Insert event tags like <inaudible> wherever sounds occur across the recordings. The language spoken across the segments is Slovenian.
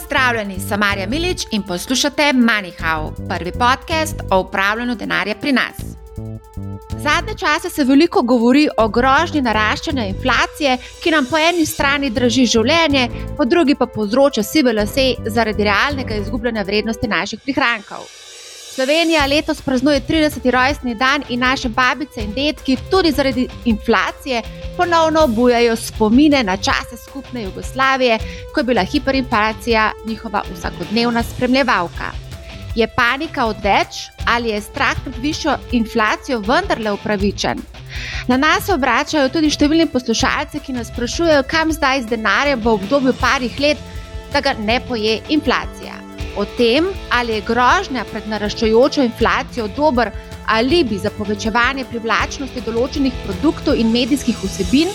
Pozdravljeni, sem Marja Milič in poslušate MoneyHow, prvi podcast o upravljanju denarja pri nas. Zadnje čase se veliko govori o grožnji naraščanja inflacije, ki nam po eni strani drži življenje, po drugi pa povzroča sive lase zaradi realnega izgubljanja vrednosti naših prihrankov. Slovenija letos praznuje 30. rojstni dan in naše babice in detki tudi zaradi inflacije ponovno obujajo spomine na čase skupne Jugoslavije, ko je bila hiperinflacija njihova vsakodnevna spremljevalka. Je panika odveč ali je strah pred višjo inflacijo vendarle upravičen? Na nas se obračajo tudi številni poslušalci, ki nas sprašujejo, kam zdaj z denarjem v obdobju parih let, da ga ne poje inflacija. O tem, ali je grožnja pred naraščajočo inflacijo dober alibi za povečevanje privlačnosti določenih produktov in medijskih vsebin,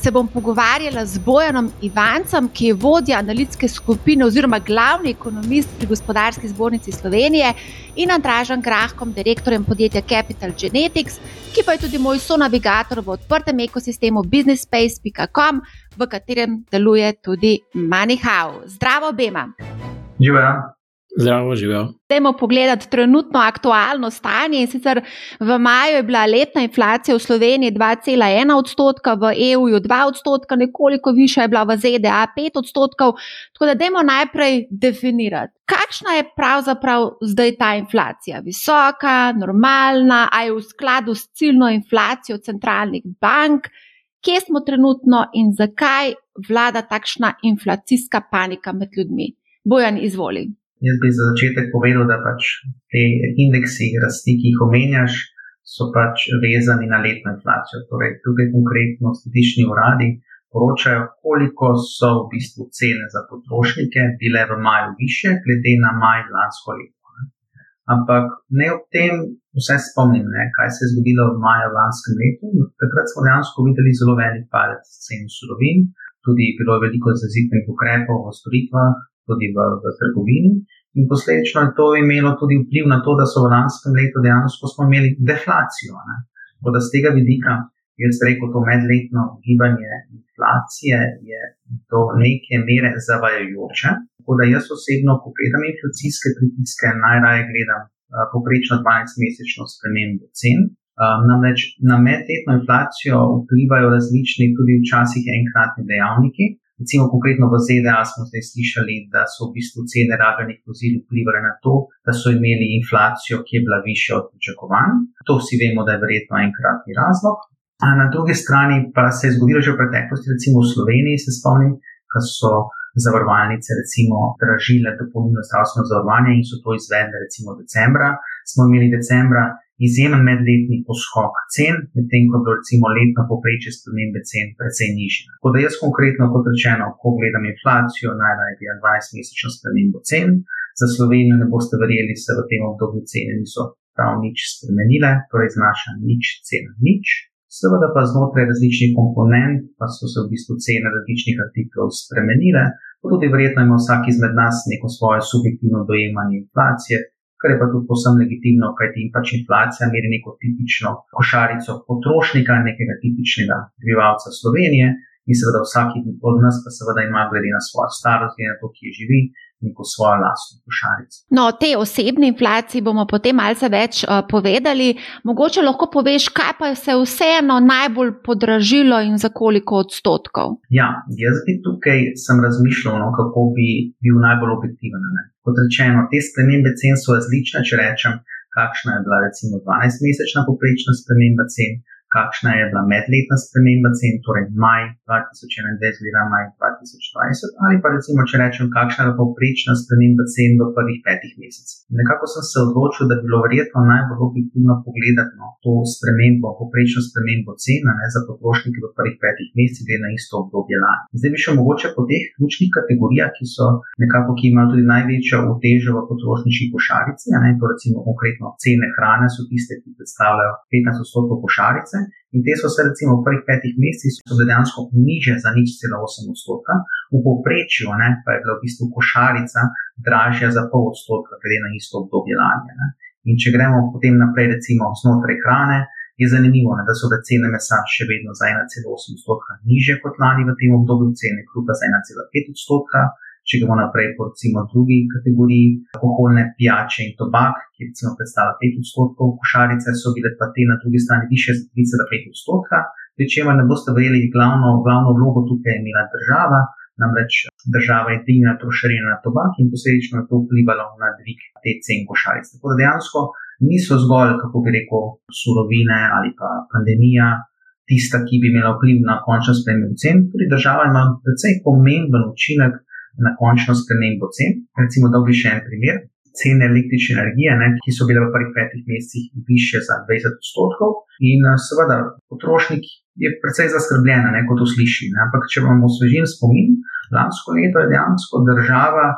se bom pogovarjala z Bojanom Ivancem, ki je vodja analitske skupine oziroma glavni ekonomist pri Gospodarski zbornici Slovenije in Andražen Grahkom, direktorjem podjetja Capital Genetics, ki pa je tudi moj sonavigator v odprtem ekosistemu businessspace.com, v katerem deluje tudi MoneyHow. Zdravo, Bema! Živijo. Zdravo, živijo. Dajmo pogledati trenutno aktualno stanje. In sicer v maju je bila letna inflacija v Sloveniji 2,1 odstotka, v EU 2 odstotka, nekoliko više je bila v ZDA 5 odstotkov. Tako da dajmo najprej definirati, kakšna je pravzaprav zdaj ta inflacija. Visoka, normalna, ali je v skladu s ciljno inflacijo centralnih bank, kje smo trenutno in zakaj vlada takšna inflacijska panika med ljudmi. Bojan, izvoli. Jaz bi za začetek povedal, da pač te indeksi rasti, ki jih omenjaš, so pač vezani na letno inflacijo. Torej, tukaj konkretno statistični uradi poročajo, koliko so v bistvu cene za potrošnike bile v maju više, glede na maj lansko leto. Ampak ne ob tem vse spomnim, ne, kaj se je zgodilo v maju lanskem letu. Takrat smo dejansko videli zelo velik padec cen surovin, tudi bilo je veliko zazitnih ukrepov v storitvah, tudi v, v trgovini. In posledično je to imelo tudi vpliv na to, da so v lanskem letu dejansko imeli deflacijo. Tako da z tega vidika, jaz rekel, to medletno gibanje inflacije je do neke mere zavajajoče. Tako da jaz osebno, ko gledam inflacijske pritiske, najraje gledam uh, poprečno 12-mesečno spremembo cen. Uh, namreč na medletno inflacijo vplivajo različni, tudi včasih enkratni dejavniki, Recimo, konkretno v ZDA smo zdaj slišali, da so v bistvu cene rabljenih vozil vplivali na to, da so imeli inflacijo, ki je bila višja od pričakovanj. To vsi vemo, da je verjetno enkratni razlog. A na drugi strani pa se je zgodilo že v preteklosti, recimo v Sloveniji, se spomnim, ko so zavarovalnice recimo dražile dopolnilno zdravstveno zavarovanje in so to izvedle recimo decembra. Smo imeli decembra izjemen medletni poskok cen, medtem ko bo recimo letno poprečje spremembe cen precej nižje. Tako da jaz konkretno, kot rečeno, ko gledam inflacijo, najraje gledam 12-mesečno spremembo cen. Za Slovenijo ne boste verjeli, se v tem obdobju cene niso prav nič spremenile, torej znaša nič, cena nič. Seveda pa znotraj različnih komponent pa so se v bistvu cene različnih artiklov spremenile, pa tudi verjetno ima vsak izmed nas neko svoje subjektivno dojemanje inflacije, kar je pa tudi posebno legitimno, kajti pač inflacija meri neko tipično košarico potrošnika, nekega tipičnega prebivalca Slovenije. In seveda vsak od nas pa seveda ima glede na svojo starost, glede na to, kje živi, neko svojo lastno košarico. No, o tej osebni inflaciji bomo potem malce več uh, povedali. Mogoče lahko poveš, kaj pa se je vseeno najbolj podražilo in za koliko odstotkov? Ja, jaz bi tukaj sem razmišljal, no, kako bi bil najbolj objektiven. Ne? Kot rečeno, te spremembe cen so različne, če rečem, kakšna je bila recimo 12-mesečna poprečna sprememba cen kakšna je bila medletna sprememba cen, torej maj 2021, glede na maj 2020, ali pa recimo, če rečem, kakšna je povprečna sprememba cen v prvih petih mesecih. Nekako sem se odločil, da bi bilo verjetno najbolj objektivno pogledati no, to spremembo, povprečno spremembo cen ne, za potrošnike v prvih petih mesecih, glede na isto obdobje lani. Zdaj bi še mogoče po teh ključnih kategorijah, ki so nekako, ki imajo tudi največjo utežo v potrošniški košarici, ne, to recimo konkretno cene hrane so tiste, ki predstavljajo 15 odstotkov košarice. In te so se recimo v prvih petih mesecih dejansko niže za nič cela 8 odstotka, v povprečju pa je bila v bistvu košarica dražja za pol odstotka, glede na isto obdobje lani. Ne. In če gremo potem naprej, recimo znotraj hrane, je zanimivo, ne, da so cene mesa še vedno za 1,8 odstotka niže kot lani v tem obdobju, cene kruha za 1,5 odstotka. Če gremo naprej po recimo drugi kategoriji, alkoholne pijače in tobak, ki recimo predstavlja 5 odstotkov košarice, so bile pa te na drugi strani više za 3,5 odstotka, pri čemer ne boste verjeli, glavno, glavno vlogo tukaj je imela država, namreč država je dvignila trošarine na tobak in posledično je to vplivalo na dvig te cen košaric. Tako da dejansko niso zgolj, kako bi rekel, surovine ali pa pandemija. Tista, ki bi imela vpliv na končno spremembo cen, tudi država ima precej pomemben učinek na končno spremembo cen. Recimo, da bi še en primer. Cene električne energije, ne, ki so bile v prvih petih mesecih više za 20 odstotkov, in seveda potrošnik je precej zaskrbljen, ne, ko to sliši. Ne. Ampak, če bomo osvežili spomin, lansko leto je dejansko država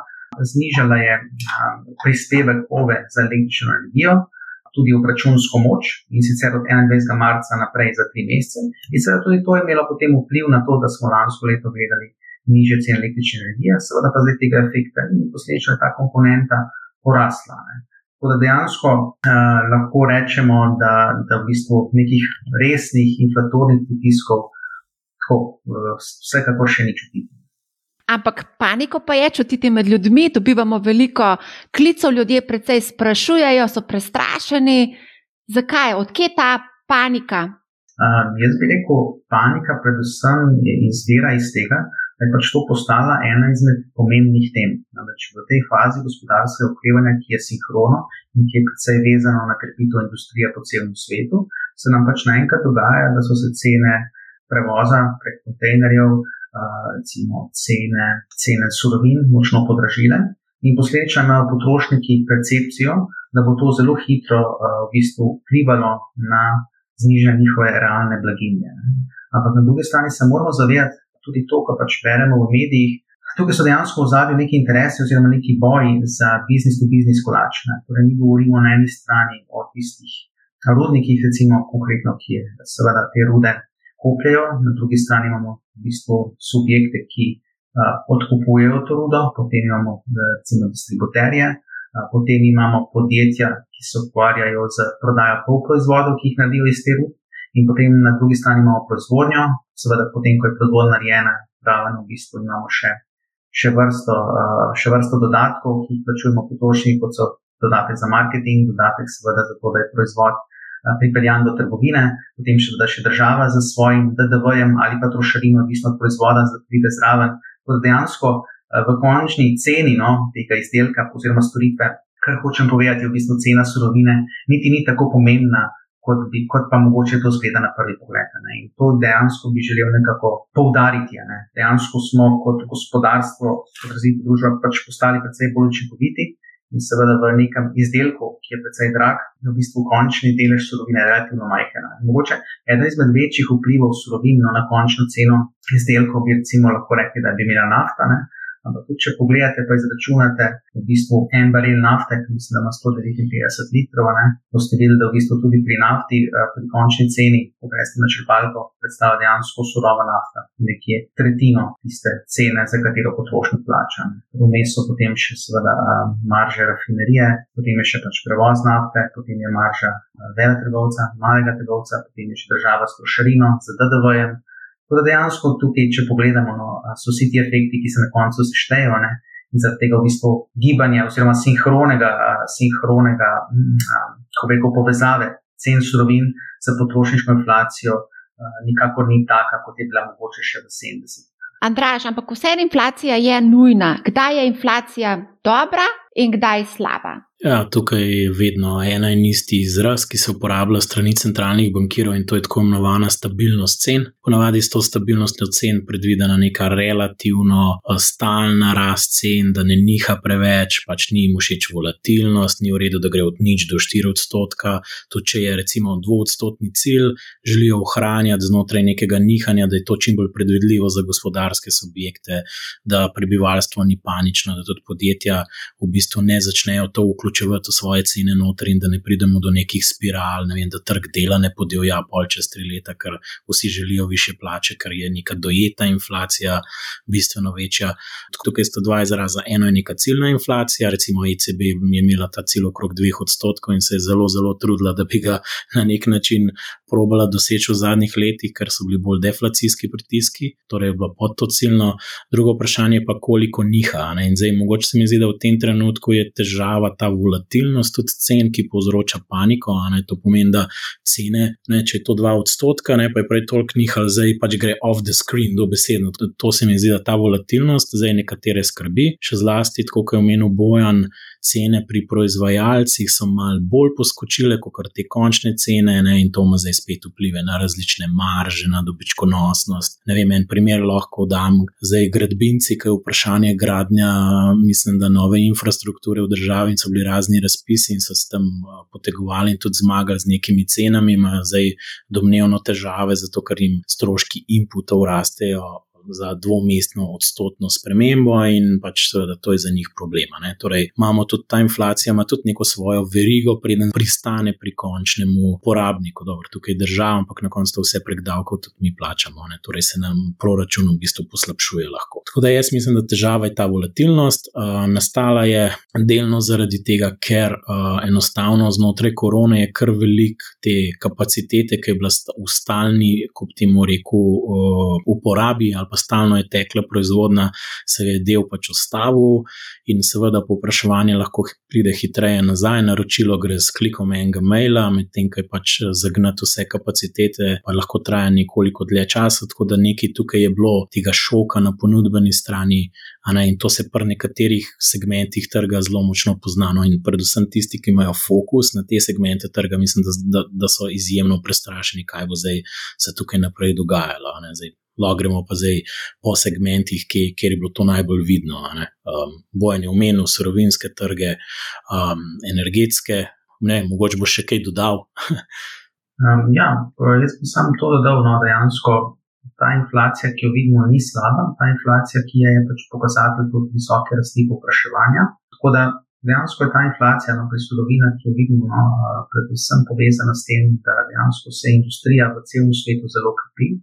znižala je, a, prispevek OVE za električno energijo, tudi obračunsko moč in sicer od 21. marca naprej za tri mesece. In seveda tudi to je imelo potem vpliv na to, da smo lansko leto gledali niže cene električne energije, seveda pa zdaj tega efekta ni posledično je ta komponenta porasla. Ne. Tako da dejansko uh, lahko rečemo, da, da v bistvu nekih resnih inflatornih pritiskov tako, uh, vsekakor še ni čutiti. Ampak paniko pa je čutiti med ljudmi, dobivamo veliko klicev, ljudje precej sprašujejo, so prestrašeni. Zakaj, odkje ta panika? Uh, jaz bi rekel, panika predvsem izvira iz tega, da je pač to postala ena izmed pomembnih tem. Namreč v tej fazi gospodarskega okrevanja, ki je sinhrono in ki je predvsej vezano na krepitev industrije po celem svetu, se nam pač naenkrat dogaja, da so se cene prevoza prek kontejnerjev, recimo cene, cene surovin, močno podražile. In posledično imajo potrošniki percepcijo, da bo to zelo hitro v bistvu vplivalo na znižanje njihove realne blaginje. Ampak na drugi strani se moramo zavedati, tudi to, kar pač beremo v medijih. Tukaj so dejansko v zadju neki interesi oziroma neki boji za biznis to biznis kolač. Torej, mi govorimo na eni strani o tistih rudnikih, recimo konkretno, ki seveda te rude kopljajo, na drugi strani imamo v bistvu subjekte, ki uh, odkupujejo to rudo, potem imamo recimo distributerje, uh, potem imamo podjetja, ki se ukvarjajo z prodajo polproizvodov, ki jih naredijo iz te rude in potem na drugi strani imamo proizvodnjo, seveda, potem, ko je proizvodnja narejena, pravno v bistvu imamo še, še, vrsto, uh, še vrsto dodatkov, ki jih plačujemo potrošniki, kot so dodatek za marketing, dodatek seveda za to, da je proizvod uh, pripeljan do trgovine, potem še, še država za svojim DDV-jem ali pa trošarino, odvisno od proizvoda, pride zraven. Tako dejansko uh, v končni ceni no, tega izdelka oziroma storitve, kar hočem povedati, je v bistvu cena surovine, niti ni tako pomembna kot, bi, kot pa mogoče to zgleda na prvi pogled. Ne. In to dejansko bi želel nekako poudariti. Ne. Dejansko smo kot gospodarstvo, kot razvita družba, pač postali precej bolj učinkoviti. In seveda v nekem izdelku, ki je precej drag, je v bistvu končni delež surovine relativno majhen. Mogoče eden izmed večjih vplivov surovin na končno ceno izdelkov bi recimo lahko rekli, da bi imela nafta. Ne. Ampak tudi, če pogledate, pa izračunate v bistvu en baril nafte, ki mislim, da ima 159 litrov, ne, boste videli, da v bistvu tudi pri nafti, eh, pri končni ceni, ko greste na črpalko, predstavlja dejansko surova nafta, nekje tretjino tiste cene, za katero potrošnik plača. Vmes so potem še seveda eh, marže rafinerije, potem je še pač prevoz nafte, potem je marža eh, vele trgovca, malega trgovca, potem je še država s trošarino, z DDV-jem. Tako da dejansko tukaj, če pogledamo, no, so vsi ti efekti, ki se na koncu seštejejo in zaradi tega v bistvu gibanja oziroma sinhronega, sinhronega kako reko, povezave cen surovin z potrošniško inflacijo, nikakor ni taka, kot je bila mogoče še v 70. Andraž, ampak vse inflacija je nujna. Kdaj je inflacija dobra in kdaj slaba? Ja, tukaj je vedno ena in isti izraz, ki se uporablja strani centralnih bankirov in to je tako imenovana stabilnost cen. Ponavadi s to stabilnostjo cen predvidena neka relativno eh, stalna rast cen, da ne niha preveč, pač ni jim všeč volatilnost, ni v redu, da gre od nič do 4 odstotka. Tudi če je recimo dvodstotni cilj, želijo ohranjati znotraj nekega nihanja, da je to čim bolj predvidljivo za gospodarske subjekte, da prebivalstvo ni panično, da tudi podjetja v bistvu ne začnejo to vključiti preučevati svoje cene noter in da ne pridemo do nekih spiral, ne vem, da trg dela ne podivja pol čez tri leta, ker vsi želijo više plače, ker je neka dojeta inflacija bistveno večja. Tukaj sta dva izraza. Eno je neka ciljna inflacija, recimo ECB je imela ta cilj okrog dveh odstotkov in se je zelo, zelo trudila, da bi ga na nek način probala doseči v zadnjih letih, ker so bili bolj deflacijski pritiski, torej je bilo pod to ciljno. Drugo vprašanje pa, koliko niha. Ne? In zdaj, mogoče se mi zdi, da v tem trenutku je težava ta volatilnost tudi cen, ki povzroča paniko. To pomeni, da cene, ne, če je to 2 odstotka, ne, pa je prej toliko nihal, zdaj pač gre off the screen, dobesedno. To se mi zdi, da ta volatilnost zdaj nekatere skrbi, še zlasti, kot je omenil Bojan cene pri proizvajalcih so mal bolj poskočile, kot te končne cene, ne, in to ima zdaj spet vplive na različne marže, na dobičkonosnost. Ne vem, en primer lahko dam, zdaj gradbinci, ki je vprašanje gradnja, mislim, da nove infrastrukture v državi in so bili razni razpisi in so s tem potegovali in tudi zmagali z nekimi cenami, imajo zdaj domnevno težave, zato ker jim stroški inputov rastejo za dvomestno odstotno spremembo, in pač seveda to je za njih problema. Ne. Torej, imamo tudi ta inflacija, ima tudi neko svojo verigo, preden pristane pri končnemu porabniku. Dobro, tukaj je država, ampak na koncu vse prek davkov tudi mi plačamo, ne. torej se nam proračun v bistvu poslabšuje. Lahko. Tako da jaz mislim, da težava je ta volatilnost. Uh, nastala je delno zaradi tega, ker uh, enostavno znotraj korone je kar velik te kapacitete, ki je bila v stalni, kot ti mu rekel, uh, uporabi ali pa stalno je tekla proizvodnja, se je del pač ustavil, in seveda povpraševanje lahko pride hitreje nazaj, naročilo gre z klikom enega maila, medtem ko je pač zagnati vse kapacitete, pa lahko traja nekoliko dlje časa. Tako da nekaj tukaj je bilo tega šoka na ponudbeni strani, ne, in to se pri nekaterih segmentih trga zelo močno poznano. In predvsem tisti, ki imajo fokus na te segmente trga, mislim, da, da, da so izjemno prestrašeni, kaj bo zdaj se tukaj naprej dogajalo. Lahko gremo pa zdaj po segmentih, ki, kjer je bilo to najbolj vidno. Um, Bojen je omenil surovinske trge, um, energetske, ne, mogoče bo še kaj dodal. <laughs> um, ja, jaz bi samo to dodal, no, dejansko ta inflacija, ki jo vidimo, ni slaba. Ta inflacija, ki je pač pokazatelj tudi visoke rasti povpraševanja. Tako da dejansko je ta inflacija no, surovinah, ki jo vidimo, no, predvsem povezana s tem, da dejansko se industrija v celem svetu zelo krepi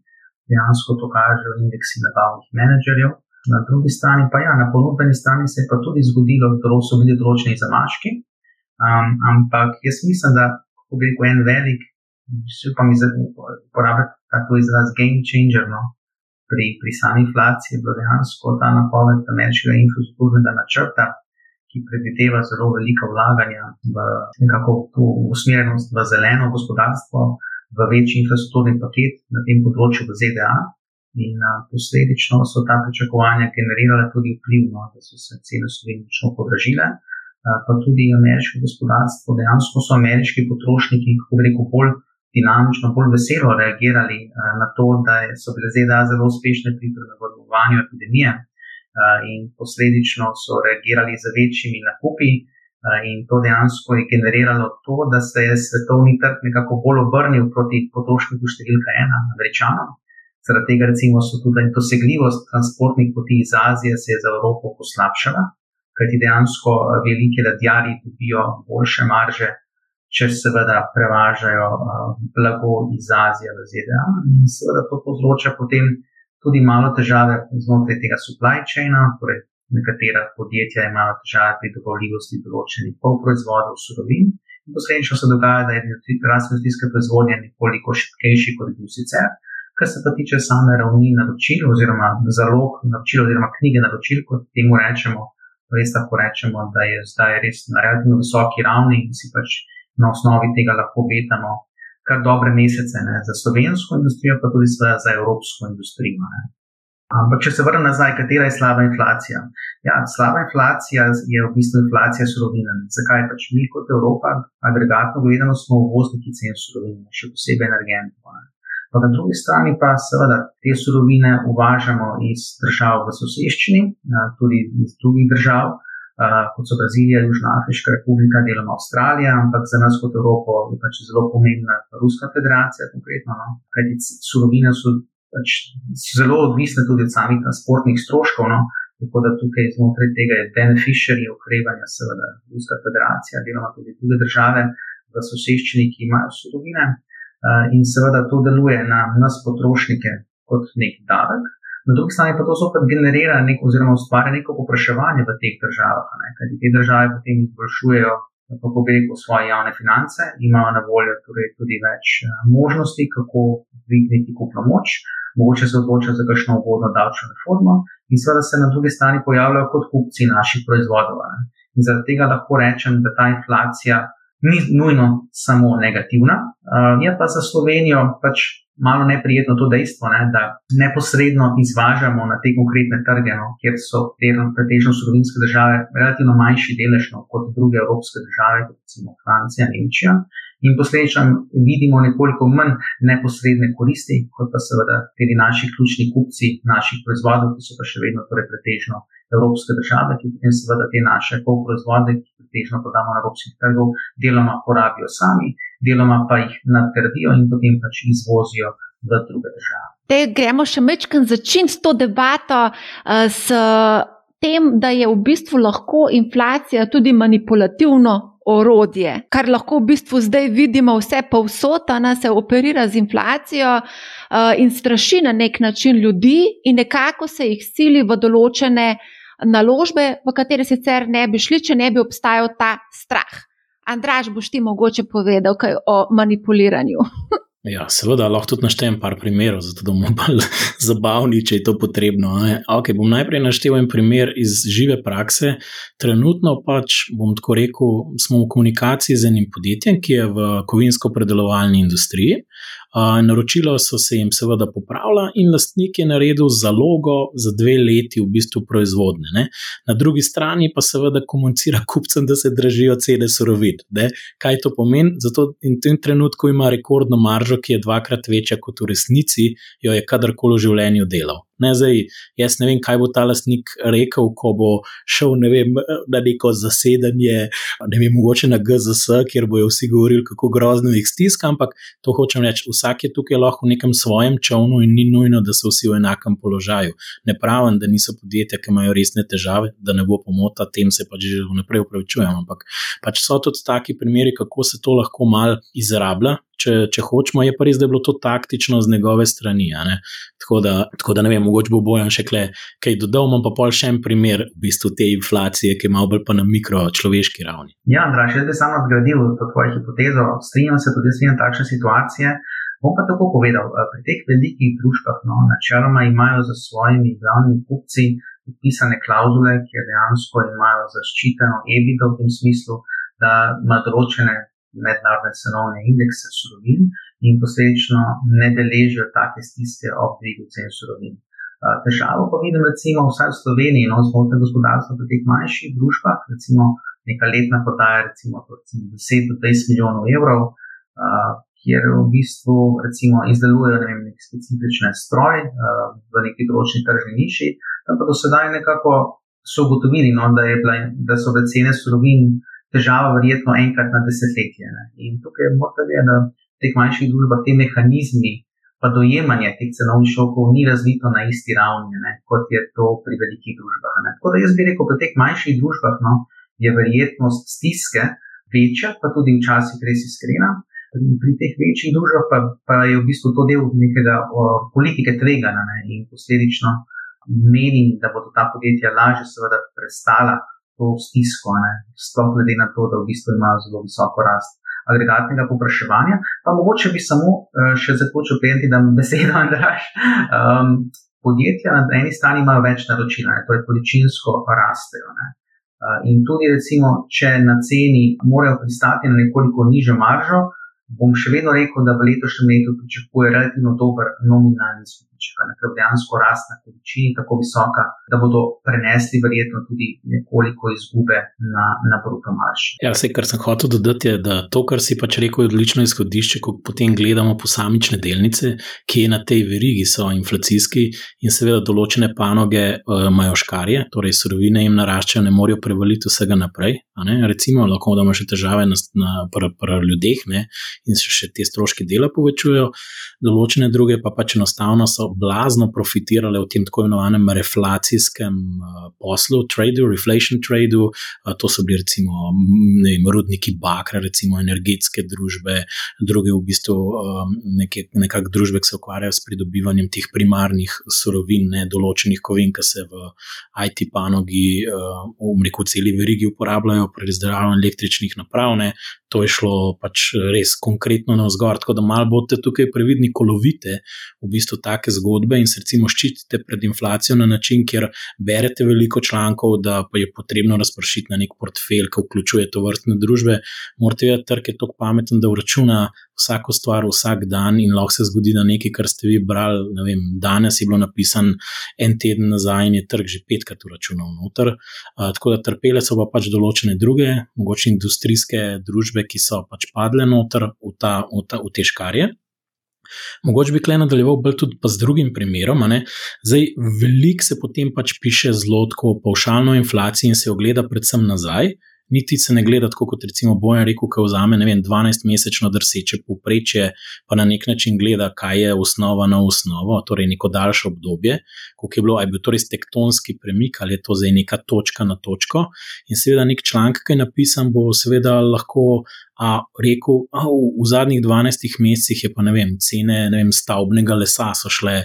dejansko to kažejo indeksi nabavnih menedžerjev. Na drugi strani pa ja, na ponudbeni strani se je pa tudi zgodilo, da so bili določeni zamaški. Um, ampak jaz mislim, da ko bi rekel en velik, če pa mi uporabljate tako izraz game changer, no, pri, pri sami inflaciji je bilo dejansko ta napoved ameriškega infrastrukturnega načrta, ki predvideva zelo velika vlaganja v nekako usmerjenost v zeleno gospodarstvo, v večji infrastrukturni paket na tem področju v ZDA. In a, posledično so ta pričakovanja generirala tudi vpliv, no, da so se cene slovenično podražile, a, pa tudi ameriško gospodarstvo. Dejansko so ameriški potrošniki, kako rekel, bolj dinamično, bolj veselo reagirali a, na to, da so bile ZDA zelo uspešne pri premaganju epidemije a, in posledično so reagirali z večjimi nakupi. In to dejansko je generiralo to, da se je svetovni trg nekako bolj obrnil proti potrošniku številka ena, američanom. Zaradi tega, recimo, so tudi dosegljivost transportnih poti iz Azije se je za Evropo poslabšala, kajti dejansko velike ladjarji dobijo boljše marže, če seveda prevažajo blago iz Azije v ZDA. In seveda to povzroča potem tudi malo težave znotraj tega supply chaina, torej nekatera podjetja imajo težave pri dobavljivosti določenih polproizvodov, surovin. In posledično se dogaja, da je rast industrijske proizvodnje nekoliko šipkejši kot bi sicer. Kar se pa tiče same ravni naročil, oziroma zalog naročil, oziroma knjige naročil, kot temu rečemo, res lahko rečemo, da je zdaj res na relativno visoki ravni in si pač na osnovi tega lahko obetamo kar dobre mesece ne, za slovensko industrijo, pa tudi za evropsko industrijo. Ne. Ampak, če se vrnem nazaj, katera je slaba inflacija? Ja, slaba inflacija je v bistvu inflacija surovin. Zakaj pač mi kot Evropa, agregatno gledano, smo uvozniki cen surovin, še posebej energentov. Pa na drugi strani pa seveda te surovine uvažamo iz držav v soseščini, tudi iz drugih držav, kot so Brazilija, Južna Afriška republika, deloma Avstralija, ampak za nas kot Evropo je pač zelo pomembna Ruska federacija, konkretno, no? kajti surovine so pač zelo odvisne tudi od samih transportnih stroškov. No? Tako da tukaj znotraj tega je beneficiary okrevanja, seveda Ruska federacija, deloma tudi druge države v soseščini, ki imajo surovine. Uh, in seveda to deluje na nas, potrošnike, kot nek davek. Na drugi strani pa to zopet generira nek, oziroma ustvarja neko popraševanje v teh državah, kajti te države potem izboljšujejo, kako bi rekel, svoje javne finance, imajo na voljo torej tudi več uh, možnosti, kako dvigniti kupno moč, mogoče se odločajo za kakšno ugodno davčno reformo in seveda se na drugi strani pojavljajo kot kupci naših proizvodov. Ne? In zaradi tega lahko rečem, da ta inflacija ni nujno samo negativna, uh, je pa za Slovenijo pač malo neprijetno to dejstvo, ne, da neposredno izvažamo na te konkretne trge, no, kjer so pretežno surovinske države relativno manjši delež no, kot druge evropske države, kot recimo Francija, Nemčija. In posledično vidimo nekoliko manj neposredne koristi, kot pa seveda tudi naši ključni kupci naših proizvodov, ki so pa še vedno torej pretežno evropske države, ki potem seveda te naše polproizvode, ki pretežno podamo na evropskih trgov, deloma porabijo sami, deloma pa jih nadgradijo in potem pač izvozijo v druge države. Te gremo še mečkam začin s to debato. Uh, s Tem, da je v bistvu lahko inflacija tudi manipulativno orodje, kar lahko v bistvu zdaj vidimo vse povsod, da se operira z inflacijo uh, in straši na nek način ljudi, in nekako se jih sili v določene naložbe, v katere sicer ne bi šli, če ne bi obstajal ta strah. Andraž, boš ti mogoče povedal kaj o manipuliranju? <laughs> Ja, seveda, lahko tudi naštejem par primerov, zato da bomo <laughs> bolj zabavni, če je to potrebno. Okay, bom najprej naštel en primer iz žive prakse. Trenutno pač, bom tako rekel, smo v komunikaciji z enim podjetjem, ki je v kovinsko-predelovalni industriji. Naročilo so se jim seveda popravila in lastnik je naredil zalogo za dve leti v bistvu proizvodne. Ne? Na drugi strani pa seveda komunicira <laughs> kupcem, da se dražijo cene surovin. Kaj to pomeni? Zato in v tem trenutku ima rekordno maržo, ki je dvakrat večja kot v resnici, jo je kadarkoli v življenju delal. Ne, zdaj, jaz ne vem, kaj bo ta lastnik rekel, ko bo šel ne vem, na neko zasedanje, ne vem, mogoče na GZS, kjer bojo vsi govorili, kako grozno jih stiska. Ampak to hočem reči, vsak je tukaj lahko v nekem svojem čovnu in ni nujno, da so vsi v enakem položaju. Ne pravim, da niso podjetja, ki imajo resne težave, da ne bo pomota, tem se pač že vnaprej upravičujem. Ampak pač so tudi taki primeri, kako se to lahko mal izrablja če, če hočemo, je pa res, da je bilo to taktično z njegove strani. Tako da, tako da ne vem, mogoče bo bojan še kle, kaj dodal, imam pa pol še en primer v bistvu te inflacije, ki je malo bolj pa na mikročloveški ravni. Ja, Andraš, jaz bi samo nadgradil to tvojo hipotezo, strinjam se tudi s tem takšne situacije. Bom pa tako povedal, eh, pri teh velikih družbah, no, načeloma imajo za svojimi glavnimi kupci podpisane klauzule, ki dejansko imajo zaščiteno EBITDA v tem smislu, da ima določene mednarodne cenovne indekse surovin in posledično ne deležijo take stiske ob dvigu cen surovin. Težavo pa vidim, recimo, vsaj v Sloveniji, no, znotraj gospodarstva, pri teh manjših družbah, recimo neka letna podaja, recimo, recimo 10 do 20 milijonov evrov, kjer v bistvu recimo, izdelujejo ne vem, nek specifične stroje v neki določeni tržni niši, tam pa do sedaj nekako so ugotovili, no, da, bila, da so bile cene surovin težava, verjetno enkrat na desetletje. Ne. In tukaj morda vedeti, da v teh manjših družbah te mehanizmi, pa dojemanje teh cenovnih šokov ni razvito na isti ravni, ne, kot je to pri velikih družbah. Ne. Tako da jaz bi rekel, pri teh manjših družbah no, je verjetnost stiske večja, pa tudi včasih res iskrena. Pri teh večjih družbah pa, pa je v bistvu to del nekega o, politike tveganja ne, in posledično menim, da bodo ta podjetja lažje seveda prestala to stisko, sploh glede na to, da v bistvu imajo zelo visoko rast agregatnega popraševanja. Pa mogoče bi samo uh, še zaključil, klienti, da besedo Andraš. Um, podjetja na eni strani imajo več naročil, torej količinsko rastejo. Ne? Uh, in tudi, recimo, če na ceni morajo pristati na nekoliko nižjo maržo, bom še vedno rekel, da v letošnjem letu pričakuje relativno dober nominalni skupaj ker dejansko rast na količini tako visoka, da bodo prenesli verjetno tudi nekoliko izgube na, na bruto marš. Ja, vse, kar sem hotel dodati, je, da to, kar si pač rekel, je odlično izhodišče, ko potem gledamo posamične delnice, ki na tej verigi so inflacijski in seveda določene panoge uh, imajo škarje, torej surovine jim naraščajo, ne morejo prevaliti vsega naprej. Recimo, lahko imamo še težave na, na pr, pr ljudeh ne? in se še te stroške dela povečujejo, določene druge pa pač enostavno so blazno profitirale v tem tako imenovanem reflacijskem uh, poslu, tradu, reflation tradu. Uh, to so bili recimo vem, rudniki bakra, recimo energetske družbe, druge v bistvu um, nekakšne družbe, ki se ukvarjajo s pridobivanjem teh primarnih surovin, ne določenih kovin, ki se v IT panogi, v reku, celi verigi uporabljajo pri izdelavanju električnih naprav. Ne. To je šlo pač res konkretno na vzgor, tako da malo boste tukaj previdni, ko lovite v bistvu take zgodbe in se recimo ščitite pred inflacijo na način, kjer berete veliko člankov, da pa je potrebno razpršiti na nek portfelj, ki vključuje to vrstne družbe. Morate vedeti, da je tako pameten, da vračuna vsako stvar vsak dan in lahko se zgodi, da nekaj, kar ste vi brali, vem, danes je bilo napisano en teden nazaj in je trg že petkrat vračunal noter. Uh, tako da trpele so pa pač določene druge, mogoče industrijske družbe, ki so pač padle noter v, ta, v, ta, v te škarje. Mogoče bi klej nadaljeval bolj tudi z drugim primerom. Zdaj, veliko se potem pač piše zelo tako paušalno o inflaciji in se ogleda predvsem nazaj niti se ne gleda tako, kot recimo Bojan rekel, ki vzame vem, 12-mesečno drseče povprečje, pa na nek način gleda, kaj je osnova na osnovo, torej neko daljše obdobje, koliko je bilo, ali je bil to res tektonski premik ali je to zdaj neka točka na točko. In seveda nek članek, ki je napisan, bo seveda lahko a, rekel, da v, v zadnjih 12 mesecih je pa ne vem, cene ne vem, stavbnega lesa so šle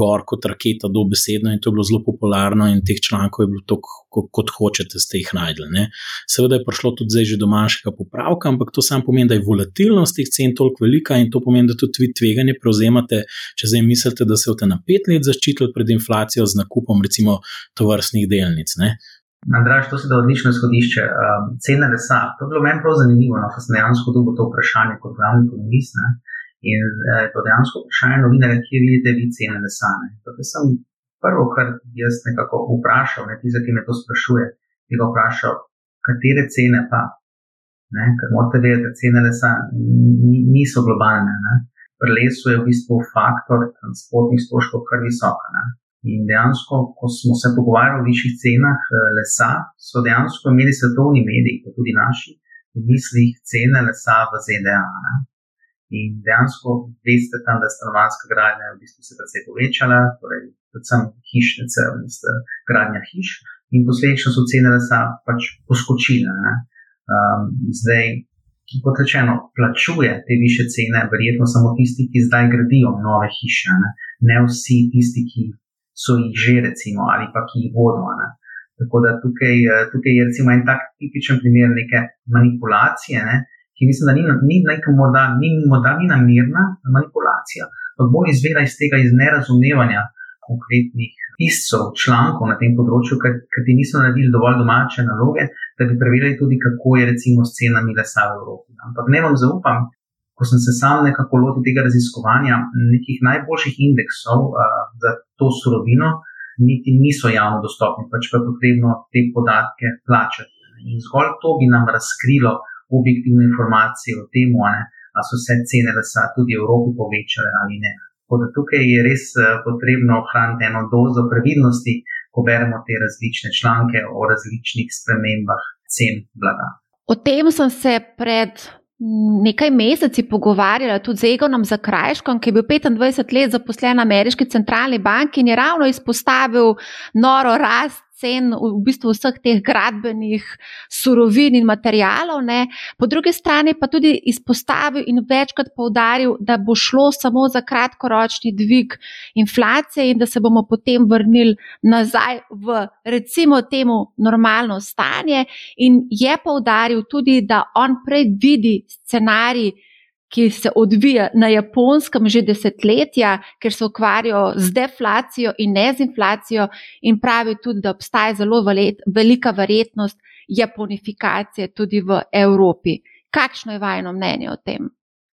gor kot raketa, dobesedno in to je bilo zelo popularno, in teh člankov je bilo toliko, kot hočete, ste jih najdli. Ne. Seveda je prišlo tudi zdaj že do manjšega popravka, ampak to samo pomeni, da je volatilnost teh cen toliko velika in to pomeni, da tudi vi tveganje prevzemate, če zdaj mislite, da se boste na pet let zaščitili pred inflacijo z nakupom recimo tovrstnih delnic. Ne. Andraž, to se da odlično izhodišče. Um, cene lesa, to je bilo meni prav zanimivo, no, ker sem dejansko dobil to vprašanje kot glavni ekonomist. Ne? In eh, to dejansko vprašanje novinarja, kje vidite vi cene lesa. To sem prvo, kar jaz nekako vprašal, ne tisti, ki me to sprašuje, je ga vprašal, katere cene pa. Ne? Ker morate vedeti, da cene lesa niso globalne. Ne? Pri lesu je v bistvu faktor transportnih stroškov kar visok. In dejansko, ko smo se pogovarjali o višjih cenah eh, lesa, so dejansko imeli svetovni mediji, pa tudi naši, v mislih cene lesa v ZDA. Ne? In dejansko veste tam, da je stanovanska gradnja v bistvu se precej povečala, torej predvsem hišnice, gradnja hiš, in posledično so cene lesa pač poskočile. Um, zdaj, kot rečeno, plačuje te više cene, verjetno samo tisti, ki zdaj gradijo nove hiše, ne, ne vsi tisti, ki so jih že, recimo, ali pa ki jih bodo. Ne. Tako da tukaj, eh, tukaj je recimo en tak tipičen primer neke manipulacije, ne, ki mislim, da ni, ni neka morda, ni, morda ni namirna manipulacija, ampak bolj izvira iz tega iz nerazumevanja konkretnih piscev, člankov na tem področju, ker ti niso naredili dovolj domače naloge, da bi preverili tudi, kako je recimo s cenami lesa v Evropi. Ampak ne vam zaupam, ko sem se sam nekako lotil tega raziskovanja, nekih najboljših indeksov uh, za to surovino, niti niso javno dostopni, pač pa je potrebno te podatke plačati. In zgolj to bi nam razkrilo objektivne informacije o tem, ali so se cene lesa tudi v Evropi povečale ali ne. Tako da tukaj je res potrebno ohraniti eno dozo previdnosti, ko beremo te različne članke o različnih spremembah cen blaga. O tem sem se pred nekaj meseci pogovarjala tudi z Egonom Zakrajškom, ki je bil 25 let zaposlen na ameriški centralni banki in je ravno izpostavil noro rast cen v bistvu vseh teh gradbenih surovin in materijalov, ne. po drugi strani pa tudi izpostavil in večkrat povdaril, da bo šlo samo za kratkoročni dvig inflacije in da se bomo potem vrnili nazaj v recimo temu normalno stanje. In je povdaril tudi, da on predvidi scenarij, ki se odvija na japonskem že desetletja, ker se ukvarjajo z deflacijo in ne z inflacijo, in pravi tudi, da obstaja zelo velika verjetnost japonifikacije tudi v Evropi. Kakšno je vajno mnenje o tem?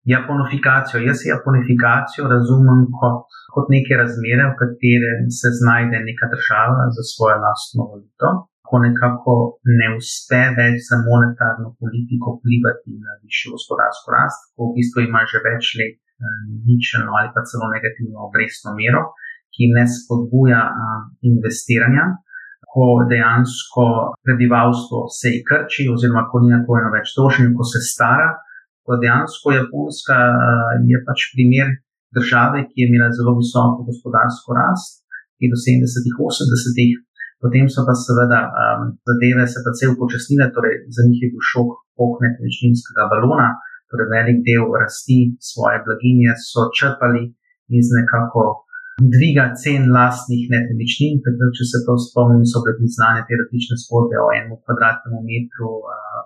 Japonifikacijo. Jaz japonifikacijo razumem kot, kot neke razmere, v katerem se znajde neka država za svojo lastno valuto ko nekako ne uspe več za monetarno politiko vplivati na višjo gospodarsko rast, ko v bistvu ima že več let eh, ničelno ali pa celo negativno obrestno mero, ki ne spodbuja eh, investiranja, ko dejansko prebivalstvo se je krči, oziroma ko ni na kojeno več tožen, ko se stara, ko dejansko Japonska eh, je pač primer države, ki je imela zelo visoko gospodarsko rast, ki je do 70-ih, 80-ih, potem so pa seveda um, zadeve se pa cel upočasnile, torej za njih je bil šok pokne nepremičninskega balona, torej velik del rasti svoje blaginje so črpali iz nekako dviga cen lastnih nepremičnin. Takrat, če se to spomnim, so bile priznane te različne zgodbe o enem kvadratnem metru. Uh,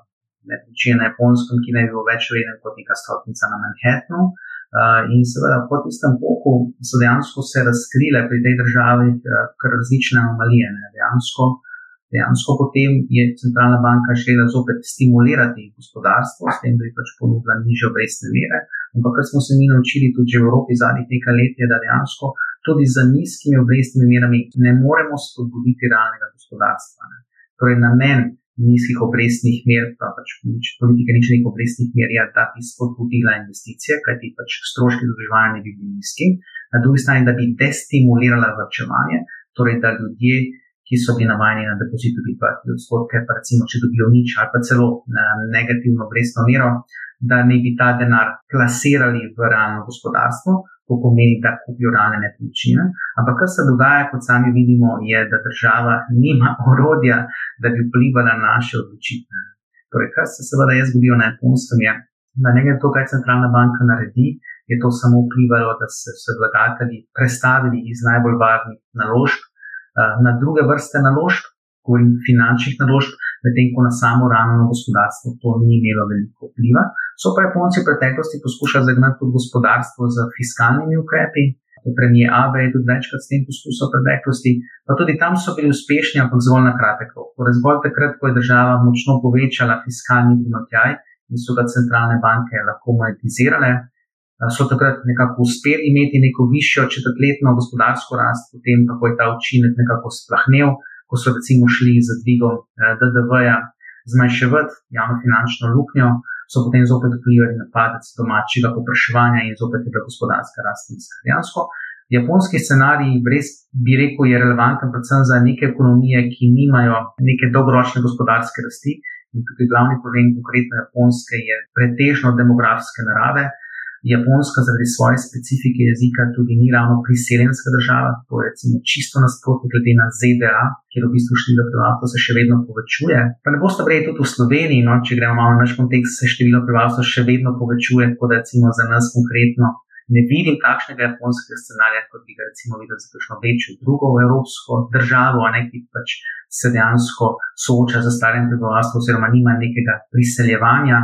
Nepremičnine na japonskem, ki naj bi bil več vreden kot neka stopnica na Manhattnu. Uh, in seveda, po tistem poku so dejansko se razkrile pri tej državi kar različne anomalije. Dejansko, dejansko potem je centralna banka želela zopet stimulirati gospodarstvo, s tem, da bi pač ponudila niže obrestne mere. Ampak, kar smo se mi naučili tudi v Evropi zadnjih nekaj let, je, da dejansko tudi z nizkimi obrestnimi merami ne moremo spodbuditi realnega gospodarstva. Ne. Torej, namen nizkih obrestnih mer, pa pač nič, politika nič nekih obrestnih mer, je, da bi spodbudila investicije, kajti pač stroški zadrževanja ne bi bili nizki, na drugi strani, da bi destimulirala vrčevanje, torej da ljudje, ki so bili navajeni na depozit, bi pa ti odstotke, pa recimo, če dobijo nič ali pa celo negativno obrestno mero, da ne bi ta denar plasirali v realno gospodarstvo, to pomeni, da kupijo realne nepremičnine. Ampak kar se dogaja, kot sami vidimo, je, da država nima <laughs> orodja, da bi vplivala na naše odločitve. Torej, kar se seveda je zgodilo na japonskem, je, da ne glede to, kaj centralna banka naredi, je to samo vplivalo, da so se vlagatelji prestavili iz najbolj varnih naložb eh, na druge vrste naložb, govorim finančnih naložb, medtem ko na samo realno gospodarstvo to ni imelo veliko vpliva. So pa Japonci v preteklosti poskušali zagnati tudi gospodarstvo z fiskalnimi ukrepi. Premijer Abe je tudi večkrat s tem poskusil v preteklosti, pa tudi tam so bili uspešni, ampak zgolj na kratek rok. Torej, zgolj takrat, ko je država močno povečala fiskalni primatjaj in so ga centralne banke lahko monetizirale, so takrat nekako uspeli imeti neko višjo četrtletno gospodarsko rast, potem pa je ta učinek nekako splahnil, ko so recimo šli z dvigom eh, DDV-ja zmanjševati javno finančno luknjo, so potem zopet vplivali na padec domačega popraševanja in zopet je bila gospodarska rast nizka. Dejansko japonski scenarij, res bi rekel, je relevanten predvsem za neke ekonomije, ki nimajo neke dolgoročne gospodarske rasti. In tukaj glavni problem konkretno japonske je pretežno demografske narave. Japonska zaradi svoje specifike jezika tudi ni ravno priseljenska država, to je recimo čisto nasprotno glede na ZDA, kjer v bistvu število prebivalstva se še vedno povečuje. Pa ne boste verjeli tudi v Sloveniji, no, če gremo malo na naš kontekst, se število prebivalstva še vedno povečuje, tako da recimo za nas konkretno ne vidim takšnega japonskega scenarija, kot bi ga recimo videl za kakšno večjo drugo evropsko državo, ne ki pač se dejansko sooča z starim prebivalstvom oziroma nima nekega priseljevanja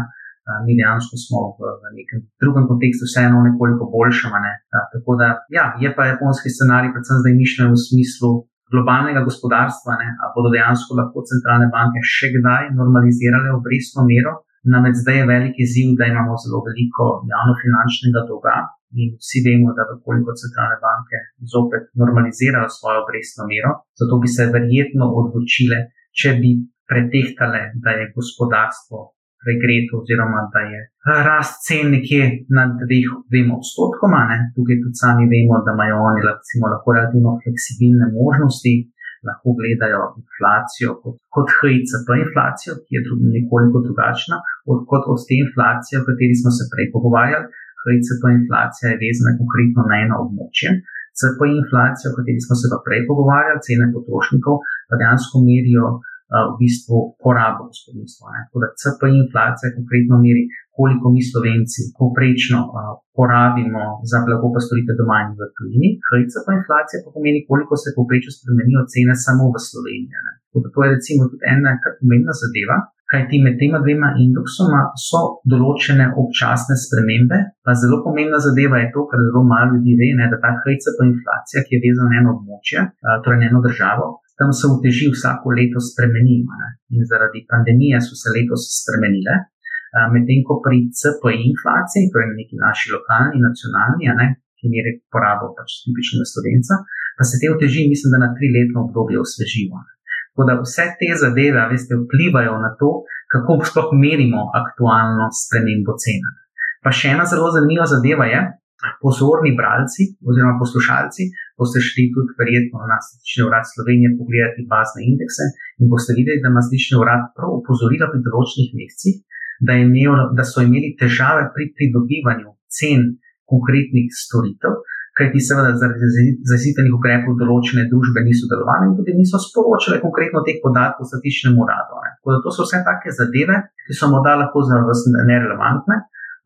mi dejansko smo v, v nekem drugem kontekstu, vseeno nekoliko boljšem. Ne? Tako da, ja, je pa japonski scenarij, predvsem zdaj mišljen v smislu globalnega gospodarstva, ali bodo dejansko lahko centralne banke še kdaj normalizirale obrestno mero. Namreč zdaj je veliki izziv, da imamo zelo veliko javno-finančnega dolga in vsi vemo, da koliko centralne banke zopet normalizirajo svojo obrestno mero, zato bi se verjetno odločile, če bi pretehtale, da je gospodarstvo regretu, oziroma da je rast cen nekje nad dveh, dvema odstotkoma. Ne. Tukaj tudi sami vemo, da imajo oni recimo, lahko relativno fleksibilne možnosti, lahko gledajo inflacijo kot, kot HICP inflacijo, ki je drug, nekoliko drugačna od, kot od te inflacije, o kateri smo se prej pogovarjali. HICP inflacija je vezana konkretno na eno območje. CP inflacija, o kateri smo se pa prej pogovarjali, cene potrošnikov, pa dejansko merijo v bistvu porabo gospodinstva. Tako da CP inflacija konkretno meri, koliko mi slovenci poprečno porabimo za blago pa storite doma in v tujini. HCP inflacija pa pomeni, koliko se poprečno spremenijo cene samo v Sloveniji. To je recimo tudi ena kar pomembna zadeva. Kaj ti med tema dvema indeksoma so določene občasne spremembe, pa zelo pomembna zadeva je to, kar zelo malo ljudi ve, ne, da ta HCP inflacija, ki je vezana na eno območje, torej na eno državo, tam se uteži vsako leto spremenimo. Ne? In zaradi pandemije so se letos spremenile, medtem ko pri CPI inflaciji, torej neki naši lokalni, nacionalni, ne, ki meri porabo pač tipičnega slovenca, pa se te uteži, mislim, da na tri letno obdobje osvežimo. Tako da vse te zadeve, veste, vplivajo na to, kako sploh merimo aktualno spremembo cena. Pa še ena zelo zanimiva zadeva je, pozorni bralci oziroma poslušalci boste šli tudi verjetno na statični urad Slovenije pogledati bazne indekse in boste videli, da ima statični urad prav upozorila pri določenih mesecih, da, da so imeli težave pri pridobivanju cen konkretnih storitev, kajti seveda zaradi zazitenih ukrepov določene družbe niso delovale in tudi niso sporočile konkretno teh podatkov statičnemu uradu. To so vse take zadeve, ki so morda lahko za vas nerelevantne,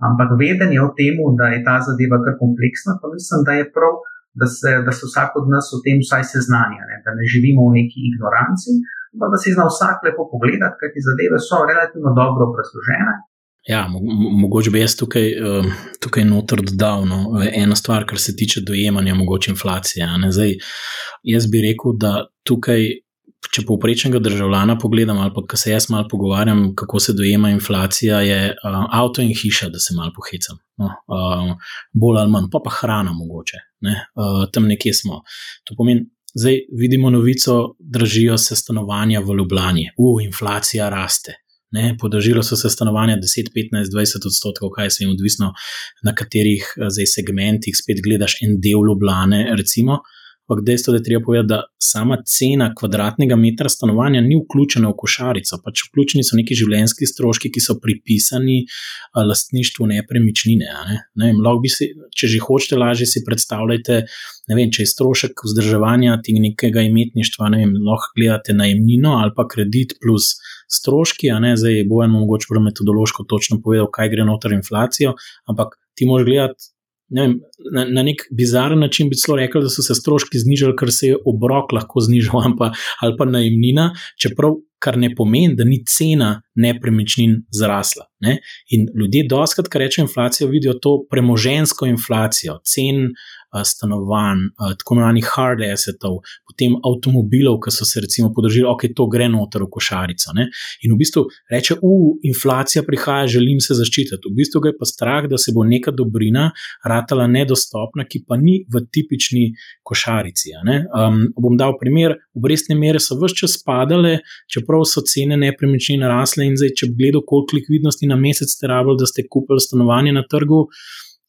ampak vedenje o tem, da je ta zadeva kar kompleksna, pa mislim, da je prav, da se, da se vsak od nas o tem vsaj seznanja, ne? da ne živimo v neki ignoranci, ampak da si zna vsak lepo pogledati, ker ti zadeve so relativno dobro obrazložene Ja, mo mogoče bi jaz tukaj, uh, tukaj noter dodal no, eno stvar, kar se tiče dojemanja mogoče inflacije. Zdaj, jaz bi rekel, da tukaj, če povprečnega državljana pogledam, ali pa se jaz malo pogovarjam, kako se dojema inflacija, je uh, avto in hiša, da se malo pohecam. No, uh, bolj ali manj, pa pa hrana mogoče. Ne, uh, tam nekje smo. To pomeni. Zdaj vidimo novico, dražijo se stanovanja v Ljubljani, uf, inflacija raste. Ne, podražilo so se stanovanja 10, 15, 20 odstotkov, kaj se jim odvisno, na katerih zdaj, segmentih spet gledaš en del Ljubljane. Recimo. Ampak dejstvo je, da je treba povedati, da sama cena kvadratnega metra stanovanja ni vključena v košarico, pač vključeni so neki življenjski stroški, ki so pripisani uh, lastništvu nepremičnine. Ne? Ne vem, si, če že hočete, lažje si predstavljate, vem, če je strošek vzdrževanja tega nekega imetništva, ne vem, lahko gledate najemnino ali pa kredit plus stroški, a ne zdaj bojo mogoče metodološko točno povedal, kaj gre noter inflacijo, ampak ti moraš gledati ne vem, na, na nek bizaren način bi celo rekel, da so se stroški znižali, ker se je obrok lahko znižal, <laughs> pa, ali pa najemnina, čeprav kar ne pomeni, da ni cena nepremičnin zrasla. Ne? In ljudje, doskrat, kar rečejo inflacijo, vidijo to premožensko inflacijo, cen stanovanj, tako imenovanih hard assetov, potem avtomobilov, ki so se recimo podražili, ok, to gre noter v košarico. Ne? In v bistvu reče, uf, inflacija prihaja, želim se zaščititi. V bistvu ga je pa strah, da se bo neka dobrina ratala nedostopna, ki pa ni v tipični košarici. Um, bom dal primer, obrestne mere so vse čas padale, čeprav so cene nepremičnin rasle in zdaj, če bi gledal, koliko likvidnosti na mesec ste rabili, da ste kupili stanovanje na trgu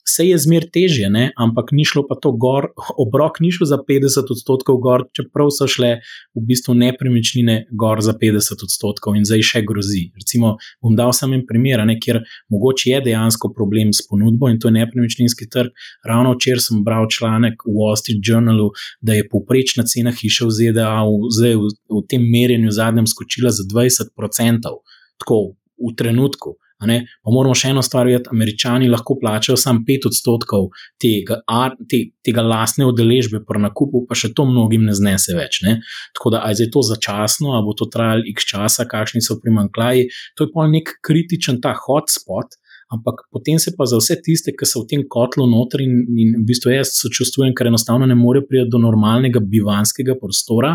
vse je zmer težje, ne? ampak ni šlo pa to gor, obrok ni šel za 50 odstotkov gor, čeprav so šle v bistvu nepremičnine gor za 50 odstotkov in zdaj še grozi. Recimo, bom dal samo en primer, ne? kjer mogoče je dejansko problem s ponudbo in to je nepremičninski trg. Ravno včeraj sem bral članek v Wall Street Journalu, da je povprečna cena hiše v ZDA v, zdaj, v, v tem merjenju zadnjem skočila za 20 odstotkov. Tako v trenutku. Pa moramo še eno stvar vedeti, američani lahko plačajo samo 5 odstotkov tega, te, tega lastne udeležbe pri nakupu, pa še to mnogim ne znese več. Ne? Tako da, ali je to začasno, ali bo to trajalo x časa, kakšni so primankljaji, to je pa nek kritičen ta hotspot. Ampak potem se pa za vse tiste, ki so v tem kotlu noter in, in v bistvu jaz sočustvujem, ker enostavno ne morejo priti do normalnega bivanskega prostora,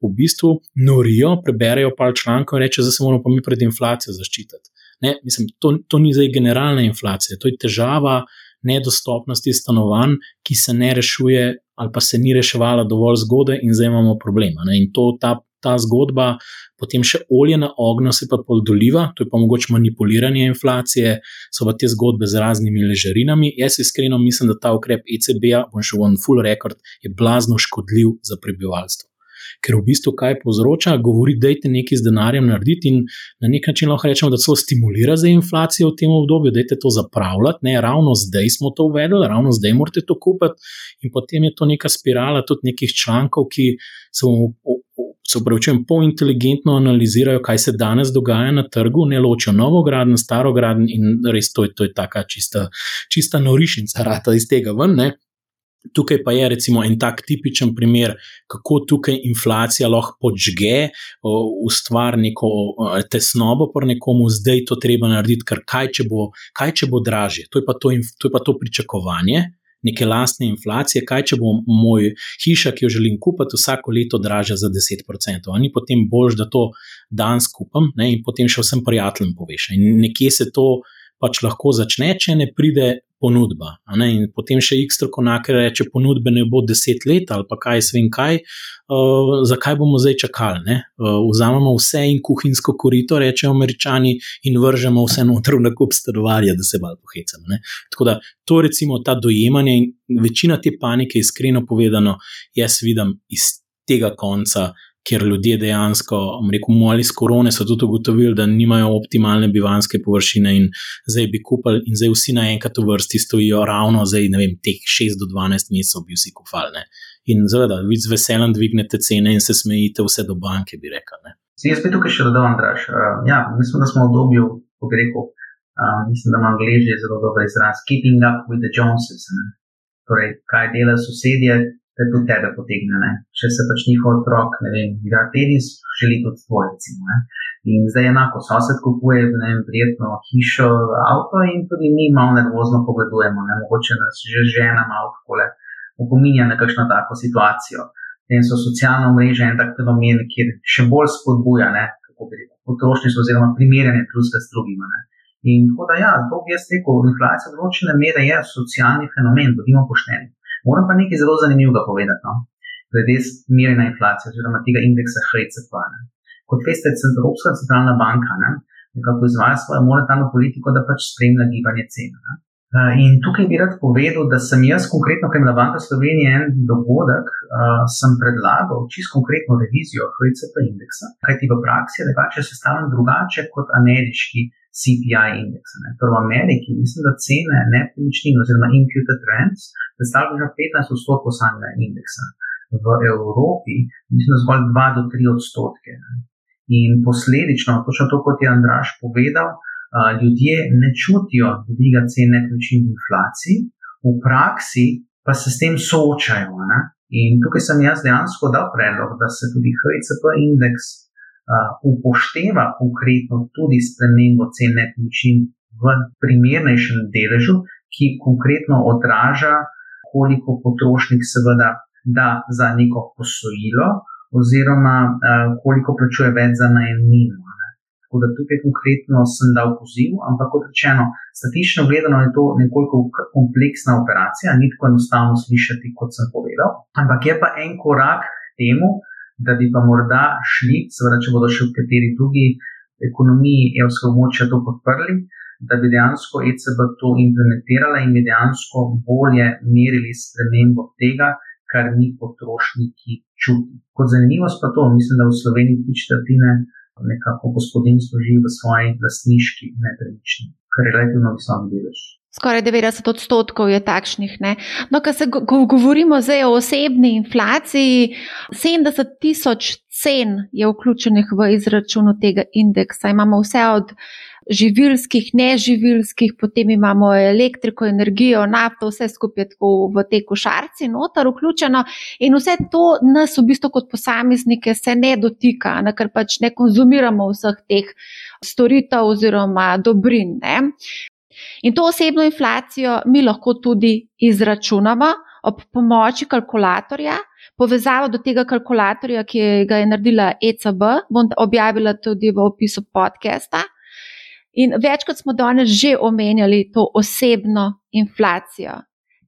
v bistvu norijo, preberejo pa člankov in rečejo, da se moramo pa mi pred inflacijo zaščititi. Ne, mislim, to, to ni zdaj generalna inflacija, to je težava nedostopnosti stanovanj, ki se ne rešuje, ali pa se ni reševala dovolj zgodaj, in zdaj imamo problema. Ne, in to, ta, ta zgodba, potem še olje na ognju, se pa poldoliva, to je pa mogoče manipuliranje inflacije, so pa te zgodbe z raznimi ležarinami. Jaz iskreno mislim, da ta ukrep ECB-a, bom šel v full record, je blazno škodljiv za prebivalstvo ker v bistvu kaj povzroča, govori, da je nekaj z denarjem narediti in na nek način lahko rečemo, da celo stimulira za inflacijo v tem obdobju, da je to zapravljati. Ne, ravno zdaj smo to uvedli, ravno zdaj morate to kupiti, in potem je to neka spirala tudi nekih člankov, ki so. Se upravičujem, pointeligentno analizirajo, kaj se danes dogaja na trgu, ne ločijo novograden, starograden in res to je, to je taka čista, čista norišnica, rata iz tega ven. Ne? Tukaj pa je recimo en tak tipičen primer, kako tukaj inflacija lahko podžge, ustvari neko tesnobo pri nekomu, zdaj to treba narediti, ker kaj če bo, kaj če bo dražje. To je, to, to je pa to pričakovanje neke lastne inflacije, kaj če bo moj hiša, ki jo želim kupiti, vsako leto dražja za 10%. Ani potem bož, da to dan skupam ne, in potem še vsem prijateljem poveš. In nekje se to pač lahko začne, če ne pride ponudba. In potem še X strokovnjak reče, ponudbe ne bo deset let ali pa kaj, svem kaj, uh, zakaj bomo zdaj čakali. Uh, vzamemo vse in kuhinjsko korito, rečejo američani, in vržemo vse noter v nakup stanovanja, da se malo pohecamo. Tako da to recimo ta dojemanje in večina te panike, iskreno povedano, jaz vidim iz tega konca. Kjer ljudje dejansko, rekel bi, mali s korone so tudi ugotovili, da nimajo optimalne bivanske površine in zdaj bi kupili, in zdaj vsi naenkrat v vrsti stojijo ravno zdaj, ne vem, teh 6 do 12 mesecev bi vsi kupali. In seveda, vi z veseljem dvignete cene in se smejite vse do banke, bi rekel. Ne. Jaz bi tukaj še dodal, Andraš. Uh, ja, mislim, da smo v obdobju, ko bi rekel, uh, mislim, da ima angliži zelo dober izraz, keeping up with the Joneses. Ne. Torej, kaj dela sosedje, da tudi tebe potegne. Ne. Če se pač njihov otrok, ne vem, igra tenis, želi tudi. Ne. In zdaj enako, sosed kupuje, ne vem, prijetno hišo, avto in tudi mi malo nervozno pogledujemo, ne. mogoče nas že žena malo takole opominja na kakšno tako situacijo in so socialna mreža en tak fenomen, ki še bolj spodbuja potrošništvo oziroma primerjanje drugega s drugima. Ne. In tako da, ja, to bi jaz rekel, inflacija v določene mere je socialni fenomen, bodimo pošteni. Moram pa nekaj zelo zanimivega povedati, no? glede merjena inflacije oziroma tega indeksa HCP. Kot veste, Evropska centralna banka ne, nekako izvaja svojo monetarno politiko, da pač spremlja gibanje cen. Ne. In tukaj bi rad povedal, da sem jaz konkretno, ker ima Banka Slovenije en dogodek, sem predlagal čisto konkretno revizijo HCP indeksa, kajti v praksi je drugače sestavljen drugače kot ameriški CPI indeks. Torej v Ameriki mislim, da cene nepremičnin oziroma imputed rents predstavljajo že 15 odstotkov samega indeksa. V Evropi mislim, da zgolj 2 do 3 odstotke. In posledično, točno to, kot je Andraš povedal, ljudje ne čutijo dviga cen nepremičnin v inflaciji, v praksi pa se s tem soočajo. Ne? In tukaj sem jaz dejansko dal predlog, da se tudi HCP indeks upošteva konkretno tudi spremembo cen nepremičnin v primernejšem deležu, ki konkretno odraža, koliko potrošnik seveda da za neko posojilo, oziroma uh, koliko plačuje več za najemnino. Tako da tukaj konkretno sem dal poziv, ampak kot rečeno, statistično gledano je to nekoliko kompleksna operacija, ni tako enostavno slišati, kot sem povedal. Ampak je pa en korak temu, da bi pa morda šli, seveda, če bodo še v kateri drugi ekonomiji evropskega območja to podprli, da bi dejansko ECB to implementirala in bi dejansko bolje merili spremembo tega, kar mi potrošniki čutimo. Kot zanimivost pa to, mislim, da v Sloveniji tri četrtine nekako gospodinstvo živi v svoji lastniški nepremičnini, kar je relativno visok delež. Skoraj 90 odstotkov je takšnih. No, ko se go govorimo zdaj o osebni inflaciji, 70 tisoč cen je vključenih v izračunu tega indeksa. Imamo vse od živilskih, neživilskih, potem imamo elektriko, energijo, nafto, vse skupaj tako v te košarci, noter vključeno. In vse to nas v bistvu kot posameznike se ne dotika, ne, ker pač ne konzumiramo vseh teh storitev oziroma dobrin. Ne. In to osebno inflacijo mi lahko tudi izračunamo ob pomoči kalkulatorja. Povezavo do tega kalkulatorja, ki ga je naredila ECB, bom objavila tudi v opisu podcasta. In večkrat smo danes že omenjali to osebno inflacijo.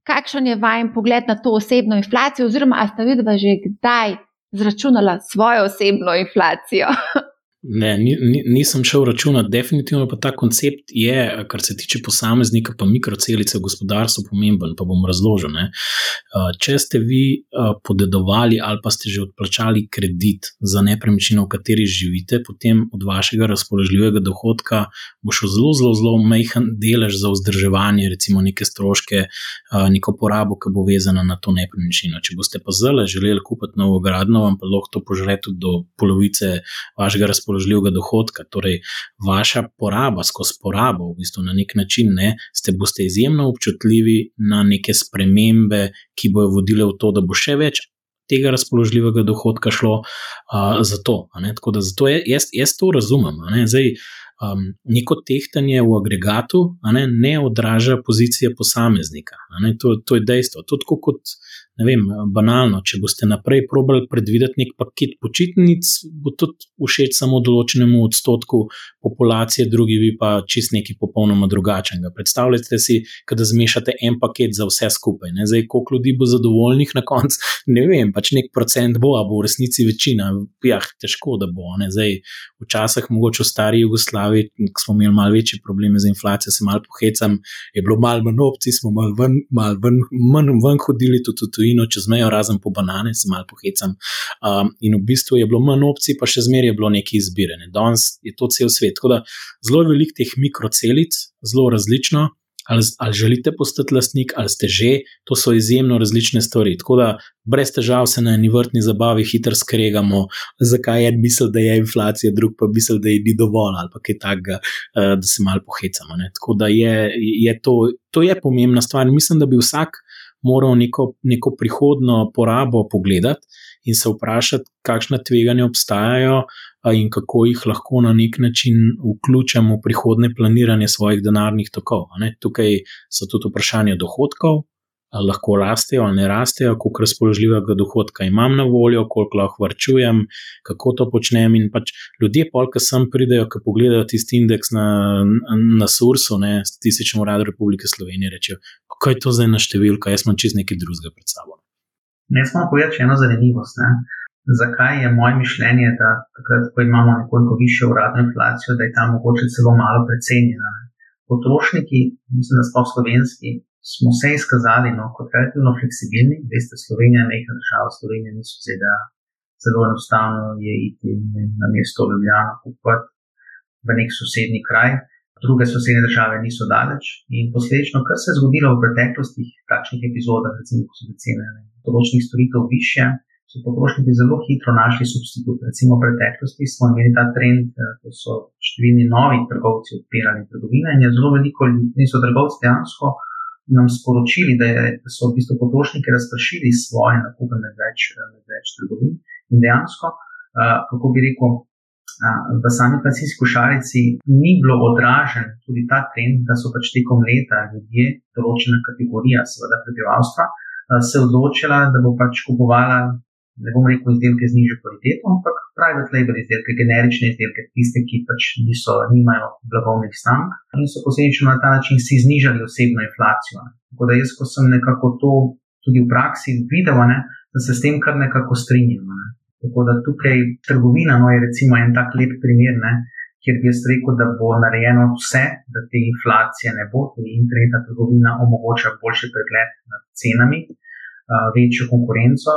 Kakšen je vaš pogled na to osebno inflacijo, oziroma ste videli že kdaj zračunala svojo osebno inflacijo? <laughs> Ne, nisem šel računati, definitivno pa ta koncept je, kar se tiče posameznika, pa mikrocelice v gospodarstvu, pomemben. Pa bom razložil. Ne. Če ste vi podedovali ali pa ste že odplačali kredit za nepremičnino, v kateri živite, potem od vašega razpoložljivega dohodka bo šel zelo, zelo, zelo majhen delež za vzdrževanje, recimo neke stroške, neko porabo, ki bo vezana na to nepremičnino. Če boste pa zelo želeli kupiti novo gradno, vam pa lahko to požre tudi do polovice vašega razpoložljivega razpoložljivega dohodka. Torej, vaša poraba, skozi porabo, v bistvu na nek način, ne, ste boste izjemno občutljivi na neke spremembe, ki bojo vodile v to, da bo še več. Tega razpoložljivega dohodka šlo uh, za to. Tako da zato jaz, jaz to razumem. Zdaj, um, neko tehtanje v agregatu ne, ne odraža pozicije posameznika. To, to je dejstvo. To je kot ne vem, banalno. Če boste naprej probali predvideti nek paket počitnic, bo to všeč samo določenemu odstotku populacije, drugi bi pa čist nekaj popolnoma drugačnega. Predstavljajte si, da zmešate en paket za vse skupaj. Ne? Zdaj, koliko ljudi bo zadovoljnih na koncu, <laughs> ne vem, pač nek procent bo, a bo v resnici večina. Ja, težko da bo. Zdaj, včasih, mogoče v stari Jugoslaviji, ko smo imeli malo večje probleme z inflacijo, se malo pohecam, je bilo malo manj opcij, smo malo ven, mal ven, manj ven hodili tudi. tudi celino čez mejo, razen po banane, se malo pohecam. Um, in v bistvu je bilo manj opcij, pa še zmeraj je bilo nekaj izbire. Ne. Danes je to cel svet. Tako da zelo veliko teh mikrocelic, zelo različno ali, ali želite postati lastnik, ali ste že, to so izjemno različne stvari. Tako da brez težav se na eni vrtni zabavi hitro skregamo, zakaj en misli, da je inflacija, drug pa misli, da je ni dovolj ali kaj takega, uh, da se malo pohecamo. Ne. Tako da je, je to, to je pomembna stvar. Mislim, da bi vsak moral neko, neko prihodno porabo pogledati in se vprašati, kakšna tveganja obstajajo in kako jih lahko na nek način vključimo v prihodne planiranje svojih denarnih tokov. Tukaj so tudi vprašanja dohodkov. Ali lahko rastejo ali ne rastejo, koliko razpoložljivega dohodka imam na voljo, koliko lahko vrčujem, kako to počnem. In pač ljudje, polk sem pridejo, ki pogledajo tisti indeks na, na Sursu, ne, statističnemu uradu Republike Slovenije, rečejo, kaj je to za ena številka, jaz imam čez nekaj drugega pred sabo. Ne smemo povedati eno zanimivost. Ne? Zakaj je moje mišljenje, da takrat, ko imamo nekoliko više uradno inflacijo, da je ta mogoče celo malo precenjena? Potrošniki, mislim, da smo slovenski, smo se izkazali no, kot relativno fleksibilni. Veste, Slovenija je majhna država, Slovenija niso ZDA. Zelo enostavno je iti na mesto Ljubljana, kupiti v nek sosednji kraj druge sosednje države niso daleč. In posledično, kar se je zgodilo v preteklosti, takšnih epizodah, recimo, ko so bile cene določenih storitev više, so potrošniki zelo hitro našli substitut. Recimo v preteklosti smo imeli ta trend, eh, ko so številni novi trgovci odpirali trgovine in je zelo veliko ljudi, so trgovci dejansko. Nam sporočili, da, je, da so v bistvu potrošniki razpršili svoje nakupe med več, med več trgovin, in dejansko, uh, kako bi rekel, v sami plačilski košarici ni bilo odražen tudi ta trend, da so pač tekom leta ljudje, določena kategorija, seveda prebivalstva, se odločila, da bo pač kupovala, ne bom rekel, izdelke z nižjo kvaliteto, ampak private label izdelke, generične izdelke, tiste, ki pač niso, nimajo blagovnih znamk in so posledično na ta način si znižali osebno inflacijo. Tako da jaz, ko sem nekako to tudi v praksi videl, ne, da se s tem kar nekako strinjam. Ne. Tako da tukaj trgovina no, je recimo en tak lep primer, ne, kjer bi jaz rekel, da bo narejeno vse, da te inflacije ne bo, tudi internetna trgovina omogoča boljši pregled nad cenami, večjo konkurenco.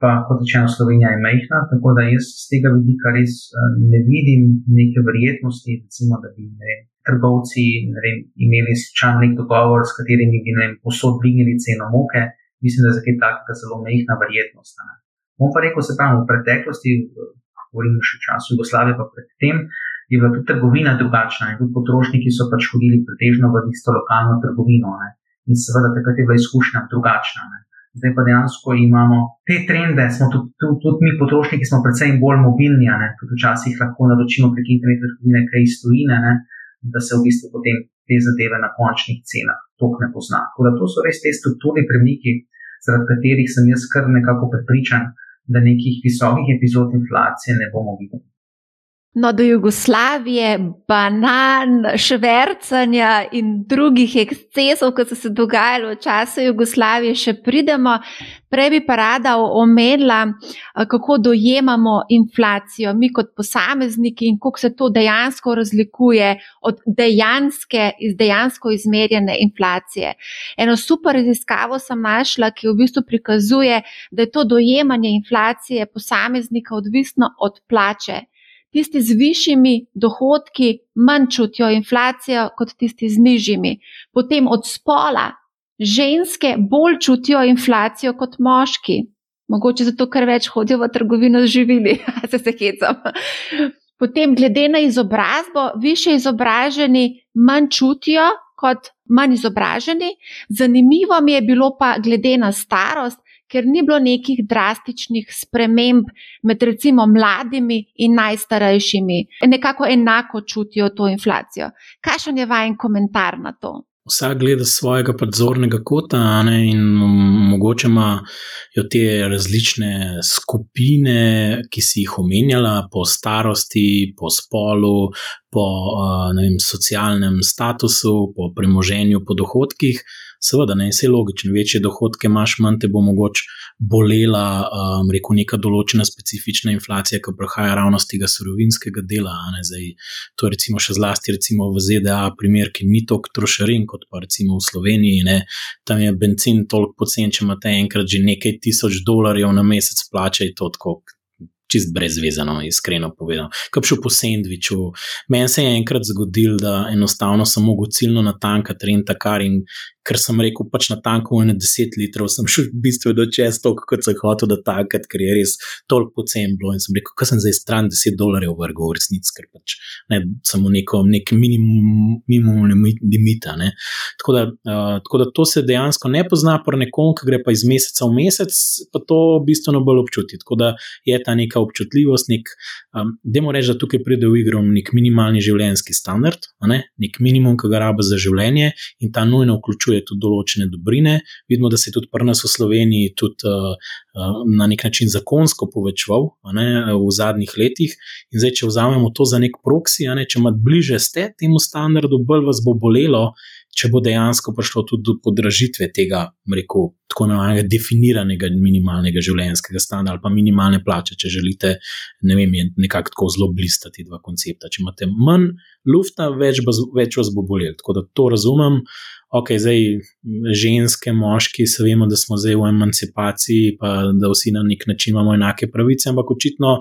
Pa kot rečeno, Slovenija je majhna, tako da jaz z tega vidika res ne vidim neke verjetnosti, recimo, da bi ne, trgovci vem, imeli slučajno nek dogovor, s katerimi bi posod dvignili ceno moke. Mislim, da je za kaj takega zelo majhna verjetnost. Ne. Bom pa rekel, se pravi, v preteklosti, govorim še o času Jugoslavije, pa predtem je bila tudi trgovina drugačna in tudi potrošniki so pač hodili pretežno v isto lokalno trgovino. Ne. In seveda takrat je bila izkušnja drugačna. Ne. Zdaj pa dejansko imamo te trende, smo tudi, tudi, tudi mi, potrošniki, smo predvsem bolj mobilni, ne, tudi včasih lahko naročimo prek interneta trgovine kaj iz tujine, ne, da se v bistvu potem te zadeve na končnih cenah tok ne pozna. Tako da to so res te strukturni premiki, zaradi katerih sem jaz kar nekako prepričan, da nekih visokih epizod inflacije ne bomo videli. No, do Jugoslavije, banan, švrcanja in drugih ekscesov, ki so se dogajali v času Jugoslavije, še pridemo. Prej bi pa rada omenila, kako dojemamo inflacijo, mi kot posamezniki in kako se to dejansko razlikuje od dejanske, iz dejansko izmerjene inflacije. Eno super raziskavo sem našla, ki v bistvu prikazuje, da je to dojemanje inflacije posameznika odvisno od plače tisti z višjimi dohodki manj čutijo inflacijo kot tisti z nižjimi. Potem od spola ženske bolj čutijo inflacijo kot moški. Mogoče zato, ker več hodijo v trgovino z živili, <laughs> se se hecam. Potem, glede na izobrazbo, više izobraženi manj čutijo kot manj izobraženi. Zanimivo mi je bilo pa, glede na starost, ker ni bilo nekih drastičnih sprememb med recimo mladimi in najstarejšimi. Nekako enako čutijo to inflacijo. Kakšen je vajen komentar na to? Vsak gleda svojega padzornega kota ne, in mogoče imajo te različne skupine, ki si jih omenjala, po starosti, po spolu, po vem, socialnem statusu, po premoženju, po dohodkih seveda, ne, vse logično, večje dohodke imaš, manj te bo mogoče bolela, um, rekel, neka določena specifična inflacija, ki prihaja ravno z tega surovinskega dela. Zdaj, to je recimo še zlasti recimo v ZDA, primer, ki ni toliko trošarin kot pa recimo v Sloveniji. Ne. Tam je benzin toliko pocen, če imate enkrat že nekaj tisoč dolarjev na mesec plače, je to tako čist brezvezano, iskreno povedano. Kaj šel po sendviču. Meni se je enkrat zgodil, da enostavno sem mogel ciljno natankati renta kar in ker sem rekel, pač na tanku je 10 litrov, sem šel bistveno čez to, kot sem hotel da tankati, ker je res toliko pocen bilo. In sem rekel, kaj sem zdaj stran 10 dolarjev vrgel v resnici, ker pač ne, samo neko, nek minimum, minimum limita. Ne. Tako, da, uh, tako da to se dejansko ne pozna pri nekom, ki gre pa iz meseca v mesec, pa to bistveno bolj občuti. Tako da je ta neka občutljivost, nek, um, demo reči, da tukaj pride v igro nek minimalni življenjski standard, ne, nek minimum, ki ga rabe za življenje in ta nujno vključuje vključuje tudi določene dobrine. Vidimo, da se je tudi pri nas v Sloveniji tudi, uh, uh, na nek način zakonsko povečeval ne, v zadnjih letih. In zdaj, če vzamemo to za nek proksi, ne, če imate bliže ste temu standardu, bolj vas bo bolelo. Če bo dejansko prišlo tudi do podražitve tega, rekel, tako imenovanega definiranega minimalnega življenjskega stanja ali pa minimalne plače, če želite, ne vem, nekako tako zelo blistati dva koncepta. Če imate manj lufta, več, več vas bo bolelo. Tako da to razumem ok, zdaj ženske, moški, se vemo, da smo zdaj v emancipaciji, pa da vsi na nek način imamo enake pravice, ampak očitno,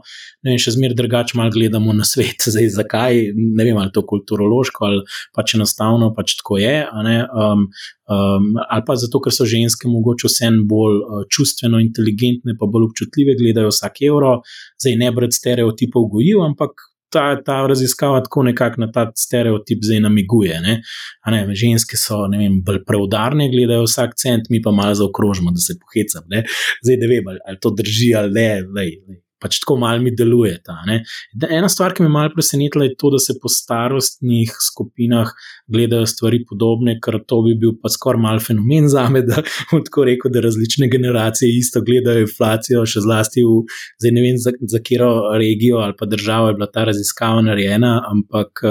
vem, še zmeraj drugače malo gledamo na svet. <laughs> Zdaj, zakaj? Ne vem, ali to kulturološko ali pač enostavno pač tako je. Um, um, ali pa zato, ker so ženske mogoče vsem bolj uh, čustveno inteligentne, pa bolj občutljive, gledajo vsak evro, zdaj ne brati stereotipov gojiv, ampak ta, ta raziskava tako nekako na ta stereotip zdaj namiguje. Ne? Ne, ženske so vem, bolj preudarne, gledajo vsak cent, mi pa malo zaokrožimo, da se pohecam. Ne? Zdaj ne vem, ali, ali to drži ali ne. Lej, lej pač tako malo mi deluje. Ta, Ena stvar, ki me malo presenetila, je to, da se po starostnih skupinah gledajo stvari podobne, ker to bi bil pa skoraj mal fenomen za me, da <laughs> tako rekel, da različne generacije isto gledajo inflacijo, še zlasti v, zdaj ne vem, za, za katero regijo ali pa državo je bila ta raziskava narejena, ampak.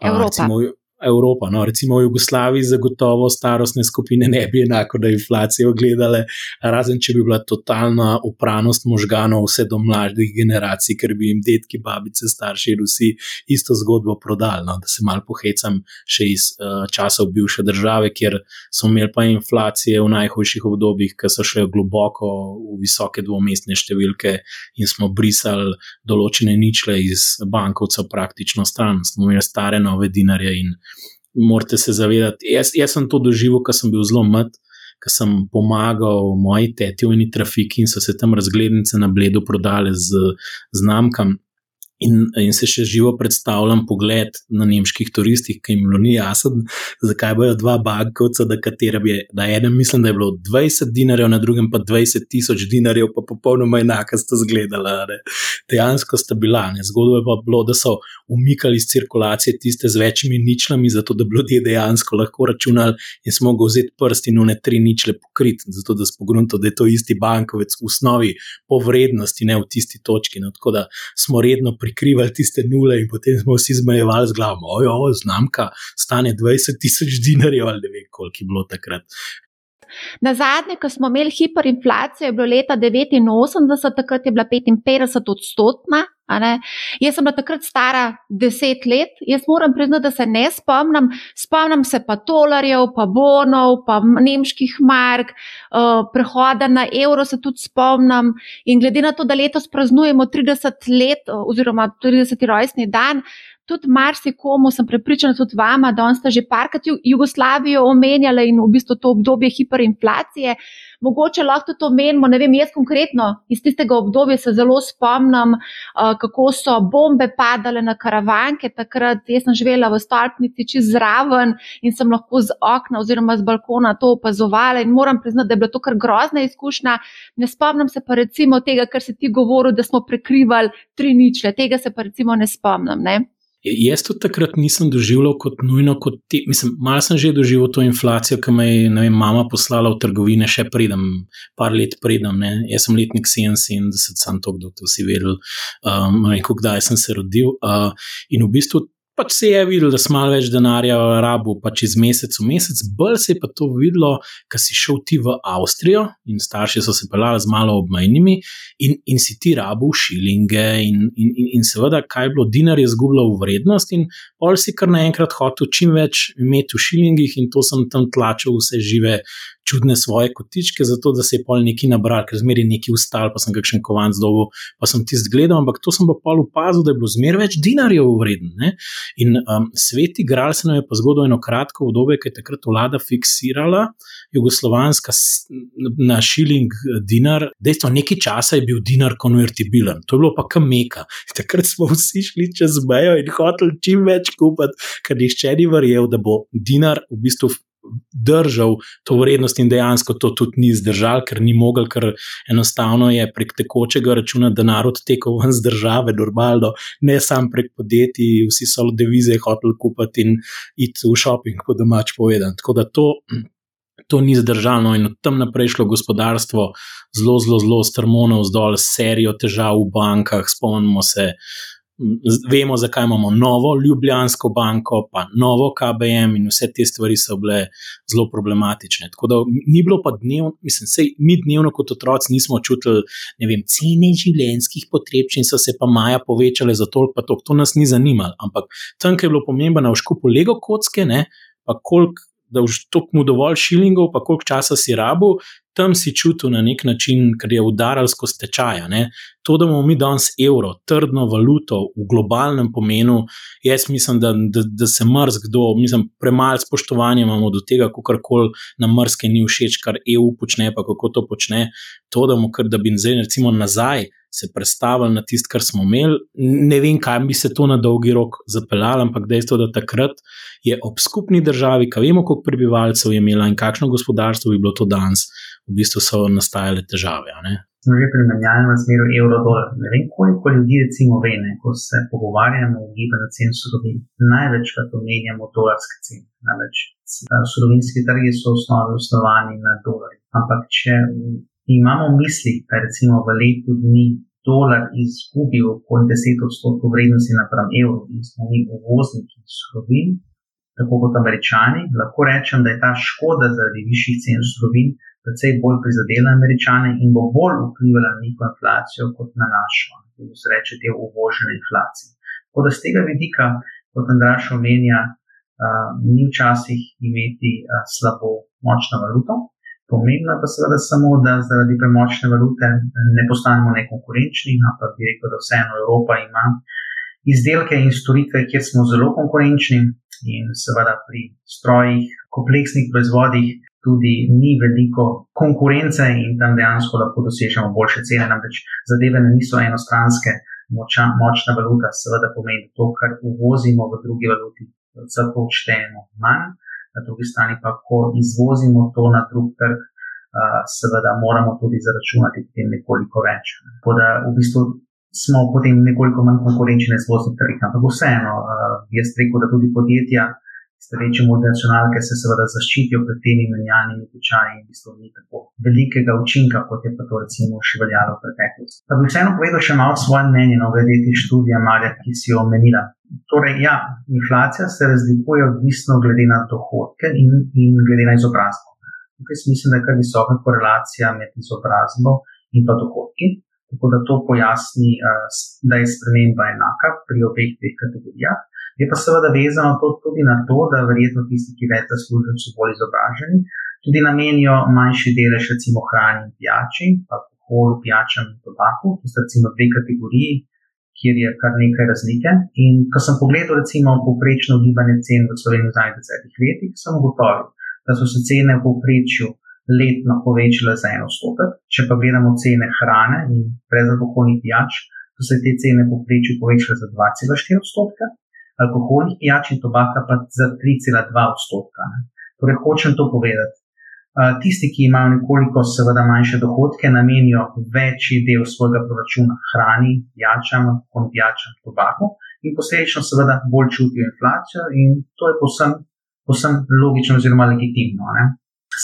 Evropa. Recimo, Evropa. No, recimo v Jugoslaviji, zagotovo starostne skupine ne bi enako na inflacijo gledale, razen če bi bila totalna upranost možganov vse do mladih generacij, ker bi jim detki, babice, starši, rusi isto zgodbo prodali. No, da se mal pohecam še iz uh, časov bivše države, kjer so imeli pa inflacije v najhujših obdobjih, ki so šle globoko v visoke dvomestne številke in smo brisali določene ničle iz bankovcev praktično stran, smo imeli stare nove dinarje in morate se zavedati. Jaz, jaz sem to doživel, ker sem bil zelo mlad, ker sem pomagal moji teti v eni trafiki in so se tam razglednice na bledu prodale z znamkami. In, in se še živo predstavljam pogled na nemških turistih, ki jim ni jasno, zakaj bojo dva bankovca, da katera bi, na enem mislim, da je bilo 20 dinarjev, na drugem pa 20 tisoč dinarjev, pa popolnoma enaka sta zgledala. Ne. Dejansko sta bila. Zgodbo je pa bilo, da so umikali iz cirkulacije tiste z večjimi ničlami, zato da bi ljudje dejansko lahko računali in smo mogli vzeti prst in une tri ničle pokriti, zato da smo grunto, da je to isti bankovec v osnovi po vrednosti, ne v tisti točki. No. Tako da smo redno pri prikrivali tiste nule, in potem smo vsi zmajevali z glavo, ojo, znamka stane 20 tisoč dinarjev ali ne vem, koliko je bilo takrat. Na zadnje, ko smo imeli hiperinflacijo, je bilo leta 89, takrat je bila 55 odstotna. Jaz sem bila takrat stara 10 let, jaz moram priznati, da se ne spomnim. Spomnim se pa tolarjev, pa bonov, pa nemških mark, uh, prehoda na evro se tudi spomnim. In glede na to, da letos praznujemo 30 let oziroma 30. rojstni dan, tudi marsikomu sem prepričana, tudi vama, da ste že parkrat Jugoslavijo omenjali in v bistvu to obdobje hiperinflacije. Mogoče lahko to menimo, ne vem, jaz konkretno iz tistega obdobja se zelo spomnim, uh, kako so bombe padale na karavanke. Takrat jaz sem živela v stolpnici čez zraven in sem lahko z okna oziroma z balkona to opazovala in moram priznati, da je bila to kar grozna izkušnja. Ne spomnim se pa recimo tega, kar si ti govoril, da smo prekrivali tri ničle. Tega se pa recimo ne spomnim. Ne? Jaz tudi takrat nisem doživljal kot nujno, kot ti. Mislim, malo sem že doživel to inflacijo, ki me je vem, mama poslala v trgovine, še predem, par let predem. Ne. Jaz sem letnik 77, sem to, da to vsi vedeli, um, rekel, kdaj sem se rodil. Uh, in v bistvu pač se je videlo, da smo malo več denarja v rabu, pač iz meseca v mesec, bolj se je pa to videlo, ker si šel ti v Avstrijo in starši so se pelali z malo obmejnimi in, in si ti rabu šilinge in, in, in, in seveda, kaj je bilo, dinar je zgubljal vrednost in pol si kar naenkrat hotel čim več imeti v šilingih in to sem tam tlačil vse žive čudne svoje kotičke, zato da se je pol neki nabral, ker zmeri neki ustal, pa sem kakšen kovanc dolgo, pa sem ti zgledal, ampak to sem pa pol opazil, da je bilo zmer več dinarjev vreden. Ne? In um, sveti gral se nam je pa zgodil eno kratko obdobje, ki je takrat vlada fiksirala jugoslovanska na šiling eh, dinar. Dejstvo, nekaj časa je bil dinar konvertibilen, to je bilo pa kameka. Takrat smo vsi šli čez mejo in hoteli čim več kupiti, ker nihče ni verjel, da bo dinar v bistvu držal to vrednost in dejansko to tudi ni zdržal, ker ni mogel, ker enostavno je prek tekočega računa denar odtekel ven z države, normalno, ne samo prek podjetij, vsi so devize hoteli kupiti in iti v šoping, kot domač povedan. Tako da to. To ni zdržalo, in od tam naprej šlo gospodarstvo zelo, zelo, zelo strmo, vzdolj, serijo težav v bankah. Spomnimo se, uh, vemo, zakaj imamo novo Ljubljansko banko, pa novo KBM, in vse te stvari so bile zelo problematične. Tako da ni bilo pa dnevno, mislim, sej, mi dnevno kot otroci nismo čutili, ne vem, cene življenjskih potrebščin so se pa maja povečale za toliko, pa to, to nas ni zanimalo. Ampak tam, ki je bilo pomembno na škupu Lego kocke, ne, pa koliko. Da už toliko mu dovolj šilingov, pa koliko časa si rabu, tam si čutil na nek način, ker je udaral skozi tečaja. Ne? To, da imamo mi danes evro, trdno valuto v globalnem pomenu, jaz mislim, da, da, da se mrz kdo, mislim, premalo spoštovanja imamo do tega, kako koli nam mrzke ni všeč, kar EU počne, pa kako to počne. To, da, mu, da bi zdaj, recimo, nazaj se predstavili na tisto, kar smo imeli. Ne vem, kaj bi se to na dolgi rok zapeljalo, ampak dejstvo, da takrat je ob skupni državi, ki vemo, koliko prebivalcev je imela in kakšno gospodarstvo bi bilo to danes, v bistvu so nastajale težave. Smo že pri menjalnem razmeru evro-dolar. Ne vem, koliko ljudi recimo ve, ne, ko se pogovarjamo o gibanju cen surovin. Največkrat omenjamo dolarske cene. Namreč surovinski trgi so v osnovi osnovani na dolarjih. Ampak če imamo v mislih, da recimo v letu dni dolar izgubil okoli 10 odstotkov vrednosti napram evru in smo mi uvozniki surovin, tako kot američani, lahko rečem, da je ta škoda zaradi višjih cen surovin precej bolj prizadela američane in bo bolj vplivala na njihovo inflacijo kot na našo, kot se reče, te uvožene inflacije. Tako da z tega vidika, kot Andraš omenja, uh, ni včasih imeti uh, slabo močno valuto, Pomembno pa seveda samo, da zaradi premočne valute ne postanemo nekonkurenčni, ampak bi rekel, da vseeno Evropa ima izdelke in storitve, kjer smo zelo konkurenčni in seveda pri strojih, kompleksnih proizvodih tudi ni veliko konkurence in tam dejansko lahko dosežemo boljše cene. Namreč zadeve niso enostranske, moča, močna valuta seveda pomeni to, kar uvozimo v drugi valuti, zato odštejemo manj na drugi strani pa, ko izvozimo to na drug trg, seveda moramo tudi zaračunati potem nekoliko več. Tako da v bistvu smo potem nekoliko manj konkurenčni na izvoznih trgih, ampak vseeno, jaz rekel, da tudi podjetja. Starejše multinacionalke se seveda zaščitijo pred temi menjalnimi tečaji in v bistvu ni tako velikega učinka, kot je pa to recimo še veljalo v preteklosti. Pa bi vseeno povedal še malo svoje mnenje no, glede te študije, Marja, ki si jo omenila. Torej, ja, inflacija se razlikuje odvisno glede na dohodke in, in glede na izobrazbo. Tukaj mislim, da je kar visoka korelacija med izobrazbo in pa dohodki. Tako da to pojasni, da je sprememba enaka pri obeh teh kategorijah. Je pa seveda vezano to tudi na to, da verjetno tisti, ki več zaslužijo, so bolj izobraženi, tudi namenijo manjši delež, recimo hrani in pijači, pa alkoholu, pijačam in tobaku. To so recimo dve kategoriji, kjer je kar nekaj razlike. In ko sem pogledal, recimo, povprečno gibanje cen v Sloveniji v zadnjih desetih letih, sem ugotovil, da so se cene v povprečju letno povečale za en odstotek. Če pa gledamo cene hrane in brezalkoholnih pijač, so se te cene v povprečju povečale za 2,4 odstotka, alkoholnih pijač in tobaka pa za 3,2 odstotka. Torej, hočem to povedati. Tisti, ki imajo nekoliko seveda manjše dohodke, namenijo večji del svojega proračuna hrani, pijačam, konpijačam, tobaku in posledično seveda bolj čutijo inflacijo in to je posem, posem logično oziroma legitimno. Ne?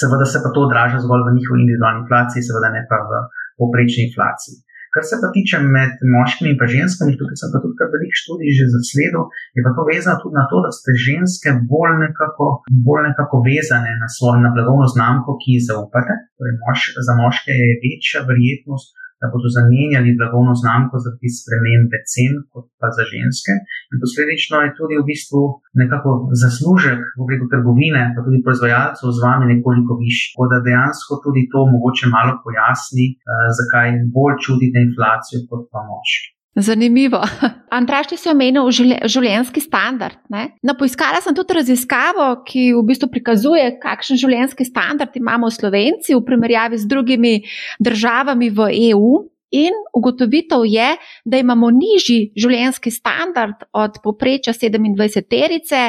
Seveda se pa to odraža zgolj v njihovi individualni inflaciji, seveda ne pa v poprečni inflaciji. Kar se pa tiče med moškimi in ženskami, tukaj sem pa tudi kar velik študij že zasledil, je pa to vezano tudi na to, da ste ženske bolj nekako, bolj nekako vezane na svojo na blagovno znamko, ki ji zaupate. Torej mož, za moške je večja verjetnost, da bodo zamenjali blagovno znamko zaradi spremembe cen, kot pa za ženske. In posledično je tudi v bistvu nekako zaslužek v obliku trgovine, pa tudi proizvajalcev z vami nekoliko višji. Tako da dejansko tudi to mogoče malo pojasni, uh, zakaj bolj čutite inflacijo kot pa moški. Zanimivo. <laughs> Andraš, ti si omenil življenjski standard. No, poiskala sem tudi raziskavo, ki v bistvu prikazuje, kakšen življenjski standard imamo Slovenci v primerjavi z drugimi državami v EU. In ugotovitev je, da imamo nižji življenjski standard od poprečja 27-terice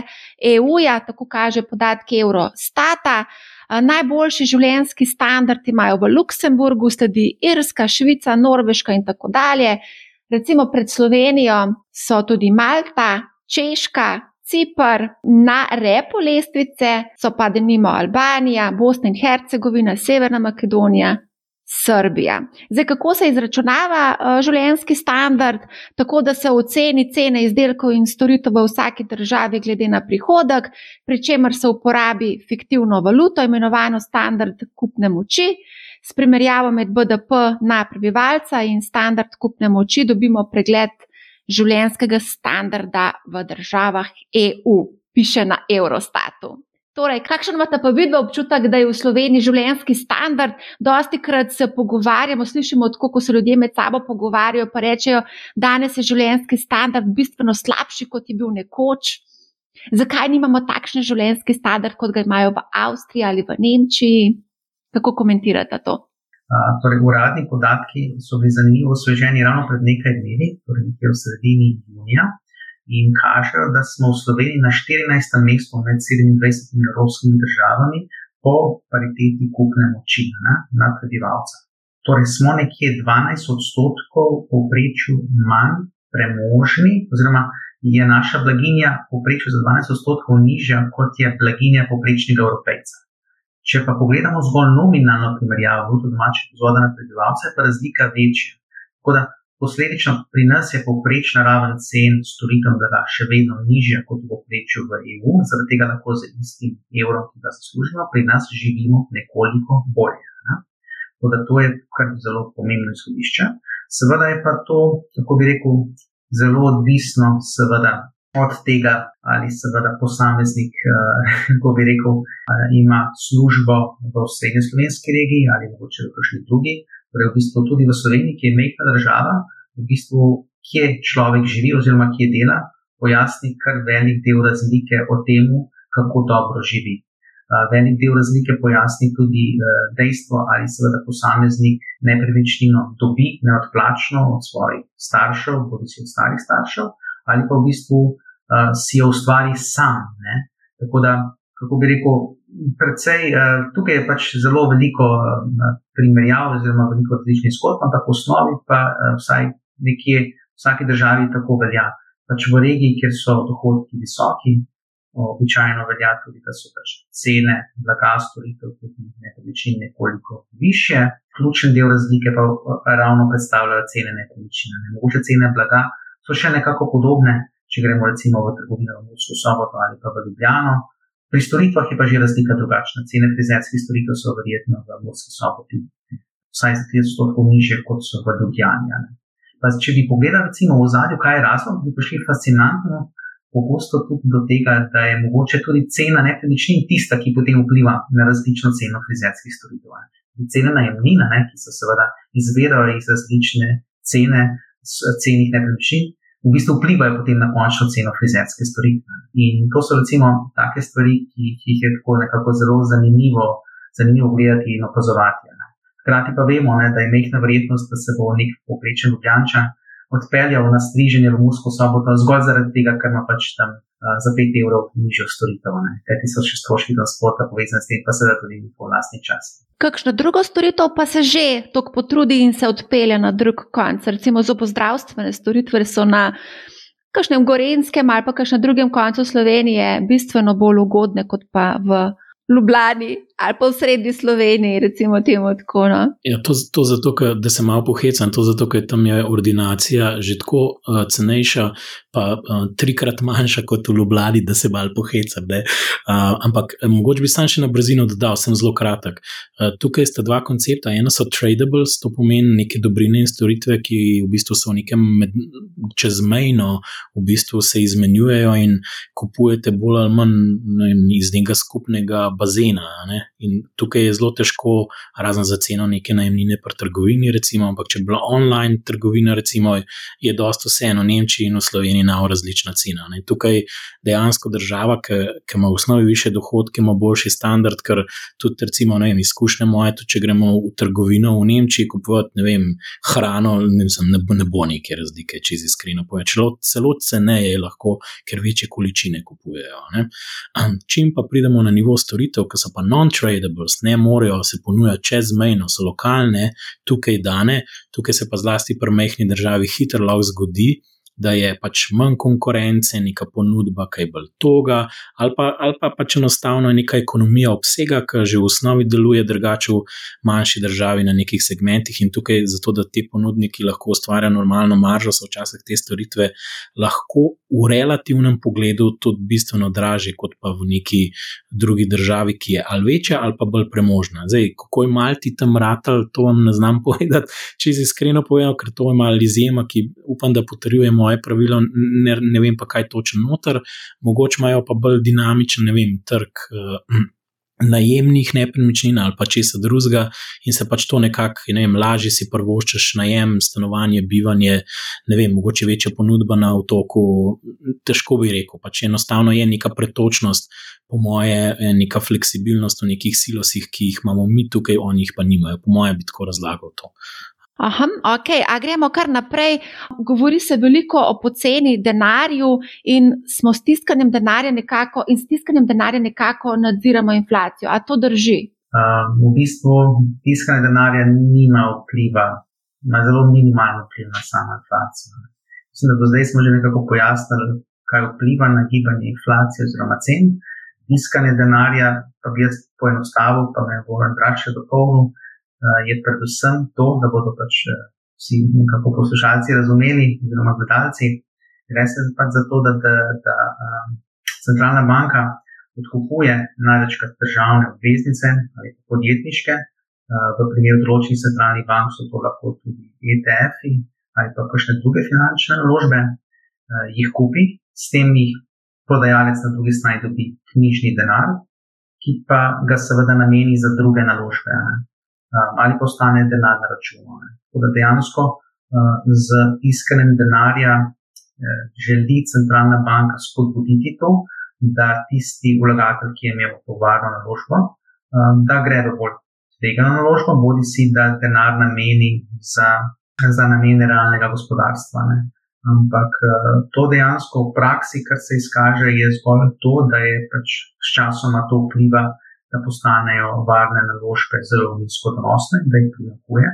EU-ja, tako kaže podatki Eurostata. Najboljši življenjski standard imajo v Luksemburgu, sledi Irska, Švica, Norveška in tako dalje. Recimo pred Slovenijo so tudi Malta, Češka, Cipr, na repu lestvice so pa denimo Albanija, Bosna in Hercegovina, Severna Makedonija. Srbija. Zdaj, kako se izračunava uh, življenjski standard, tako da se oceni cene izdelkov in storitev v vsaki državi, glede na prihodek, pri čemer se uporabi fiktivno valuto, imenovano standard kupne moči. S primerjavo med BDP na prebivalca in standard kupne moči dobimo pregled življenjskega standarda v državah EU, piše na Eurostatu. Torej, kakšen imate pa vidno občutek, da je v Sloveniji življenjski standard? Dosti krat se pogovarjamo, slišimo, kako se ljudje med sabo pogovarjajo, pa rečejo, danes je življenjski standard bistveno slabši, kot je bil nekoč. Zakaj nimamo takšne življenjski standard, kot ga imajo v Avstriji ali v Nemčiji? Kako komentirate to? Uh, torej, uradni podatki so bili zanimivo osveženi ravno pred nekaj dnevi, torej nekje v sredini junija, in kažejo, da smo v Sloveniji na 14. mestu med 27 evropskimi državami po pariteti kupne moči na, na prebivalca. Torej, smo nekje 12 odstotkov povprečju manj premožni, oziroma je naša blaginja povprečju za 12 odstotkov nižja kot je blaginja povprečnega evropejca. Če pa pogledamo zgolj nominalno primerjavo bruto domačega proizvoda na prebivalca, je pa razlika večja. Tako da posledično pri nas je povprečna raven cen storitev blaga še vedno nižja kot v povprečju v EU, zaradi tega lahko z istim evrom, ki ga zaslužimo, pri nas živimo nekoliko bolje. Ne? Tako da to je kar zelo pomembno izhodišče. Seveda je pa to, tako bi rekel, zelo odvisno, seveda od tega, ali seveda posameznik, ko eh, <laughs> bi rekel, eh, ima službo v srednji slovenski regiji ali mogoče v kakšni drugi, torej v bistvu tudi v Sloveniji, ki je mehka država, v bistvu, kje človek živi oziroma kje dela, pojasni kar velik del razlike o tem, kako dobro živi. Eh, velik del razlike pojasni tudi dejstvo, ali seveda posameznik nepremičnino dobi neodplačno od svojih staršev, bodi si od starih staršev, ali pa v bistvu si jo ustvari sam. Ne? Tako da, kako bi rekel, predvsej, uh, tukaj je pač zelo veliko uh, primerjav, oziroma veliko različnih zgodb, ampak v osnovi pa uh, vsaj nekje v vsaki državi tako velja. Pač v regiji, kjer so dohodki visoki, običajno velja tudi, da so pač cene blaga, storitev, tudi nepremičnin nekoliko više. Ključen del razlike pa ravno predstavljajo cene nepremičnin. Ne. Mogoče cene blaga so še nekako podobne, če gremo recimo v trgovino v Mursko soboto ali pa v Ljubljano. Pri storitvah je pa že razlika drugačna. Cene frizerskih storitev so verjetno v Murski soboti vsaj za 30% nižje kot so v Ljubljani. Pa, če bi pogledali recimo v zadju, kaj je razlog, bi prišli fascinantno. Pogosto tudi do tega, da je mogoče tudi cena nepremičnin tista, ki potem vpliva na različno ceno frizerskih storitev. Cene najemnina, ne, ki se seveda izbirajo iz različne cene, cenih nepremičnin, v bistvu vplivajo potem na končno ceno frizerske storitve. In to so recimo take stvari, ki, ki jih je tako nekako zelo zanimivo, zanimivo gledati in opazovati. Ne. Hkrati pa vemo, ne, da je mehna verjetnost, da se bo nek poprečen ljubljanča odpeljal na striženje v Musko soboto zgolj zaradi tega, ker ima pač tam za 5 evrov nižjo storitev. Kajti so še stroški transporta povezani s tem, pa seveda tudi njihov lastni čas. Kakšno drugo storitev pa se že tako potrudi in se odpelje na drug konec? Recimo zobozdravstvene storitve so na kakšnem gorenskem ali pa kakšnem drugem koncu Slovenije bistveno bolj ugodne kot pa v Ljubljani. Ali pa v srednji Sloveniji, recimo temu tako. No? Ja, to, to zato, ker, da se malo pohecam, to zato, ker tam je ordinacija že tako uh, cenejša, pa uh, trikrat manjša kot v Ljubljani, da se malo pohecam. Uh, ampak uh, mogoče bi sam še na brzino dodal, sem zelo kratek. Uh, tukaj sta dva koncepta. Ena so tradables, to pomeni neke dobrine in storitve, ki v bistvu so nekem med, čezmejno, v bistvu se izmenjujejo in kupujete bolj ali manj ne, iz nekega skupnega bazena. Ne? In tukaj je zelo težko, razen za ceno neke najemnine pri trgovini, recimo, ampak če bi bila online trgovina, recimo, je dosta vseeno v Nemčiji in v Sloveniji na različna cena. Ne. Tukaj dejansko država, ki, ima v osnovi više dohodke, ima boljši standard, ker tudi, recimo, vem, izkušnje moje, tudi če gremo v trgovino v Nemčiji kupovati, ne vem, hrano, ne, vem, ne, ne bo neke razlike, če si iskreno povem. Celo, ceneje je lahko, ker večje količine kupujejo. Ne. Čim pa pridemo na nivo storitev, ki so pa non-tradables, ne morejo se ponujati čezmejno, so lokalne, tukaj dane, tukaj se pa zlasti pri mehni državi hitro lahko zgodi, da je pač manj konkurence, neka ponudba, kaj bolj toga, ali pa, ali pa pač enostavno neka ekonomija obsega, ki že v osnovi deluje drugače v manjši državi na nekih segmentih in tukaj, zato da ti ponudniki lahko ustvarjajo normalno maržo, so včasih te storitve lahko v relativnem pogledu tudi bistveno dražje, kot pa v neki drugi državi, ki je ali večja ali pa bolj premožna. Zdaj, kako je malti tam ratal, to vam ne znam <laughs> povedati, če iskreno povedal, ker to je malo izjema, ki upam, da potrjujemo moje pravilo, ne, ne vem pa kaj točno noter, mogoče imajo pa bolj dinamičen, ne vem, trg. Uh, Najemnih nepremičnin ali pa česa drugega, in se pač to nekako, ne vem, lažje si prvoščeš najem, stanovanje, bivanje, ne vem, mogoče večja ponudba na otoku. Težko bi rekel, pač enostavno je neka pretočnost, po moje, neka fleksibilnost v nekih silosih, ki jih imamo mi tukaj, oni jih pa nimajo. Po moje bi tako razlagal to. Aha, ok, a gremo kar naprej. Govori se veliko o poceni denarju in smo s tiskanjem denarja nekako, in s tiskanjem denarja nekako nadziramo inflacijo. A to drži? Uh, v bistvu tiskanje denarja nima vpliva, ima zelo minimalno vpliv na samo inflacijo. Mislim, da do zdaj smo že nekako pojasnili, kaj vpliva na gibanje inflacije oziroma cen. Tiskanje denarja, pa bi jaz poenostavil, pa me bo Andraš še dopolnil je predvsem to, da bodo pač vsi nekako poslušalci razumeli, oziroma gledalci. Gre se pač za to, da, da, da um, centralna banka odkupuje največkrat državne obveznice ali podjetniške. Uh, v primeru določenih centralnih bank so to lahko tudi ETF-i ali pa kakšne druge finančne naložbe, uh, jih kupi, s tem jih prodajalec na drugi strani dobi knjižni denar, ki pa ga seveda nameni za druge naložbe. Ne ali pa ostane denar na računu. Tako da dejansko z iskanjem denarja eh, želi centralna banka spodbuditi to, da tisti vlagatelj, ki je imel to varno naložbo, da gre v bolj tvegano naložbo, bodi si, da denar nameni za, za namene realnega gospodarstva. Ne. Ampak to dejansko v praksi, kar se izkaže, je zgolj to, da je pač s časoma to vpliva da postanejo varne naložbe zelo nizkodonosne, da jih primakuje,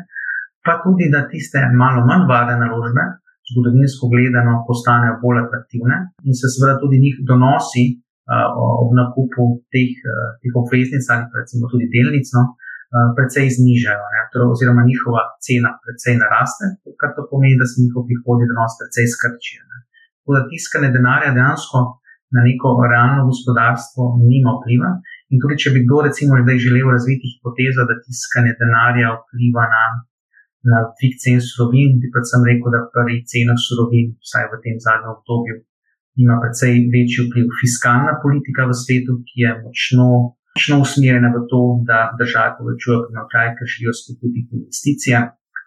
pa tudi, da tiste malo manj varne naložbe, zgodovinsko gledano, postanejo bolj atraktivne in se seveda tudi njih donosi uh, ob nakupu teh, uh, teh obveznic ali recimo tudi delnicno. Predvsej znižajo, ne, torej, oziroma njihova cena precej naraste, kar to pomeni, da se njihov prihodni donos precej skrčijo. Tako da tiskanje denarja dejansko na neko realno gospodarstvo nima vpliva In tudi, če bi kdo, recimo, zdaj želel razviti hipotezo, da tiskanje denarja vpliva na, na dvig cen surovin, bi predvsem rekel, da pri cenah surovin, vsaj v tem zadnjem obdobju, ima precej večji vpliv fiskalna politika v svetu, ki je močno, močno usmerjena v to, da države povečujejo primanjkljaj, ker želijo spodbuditi investicije,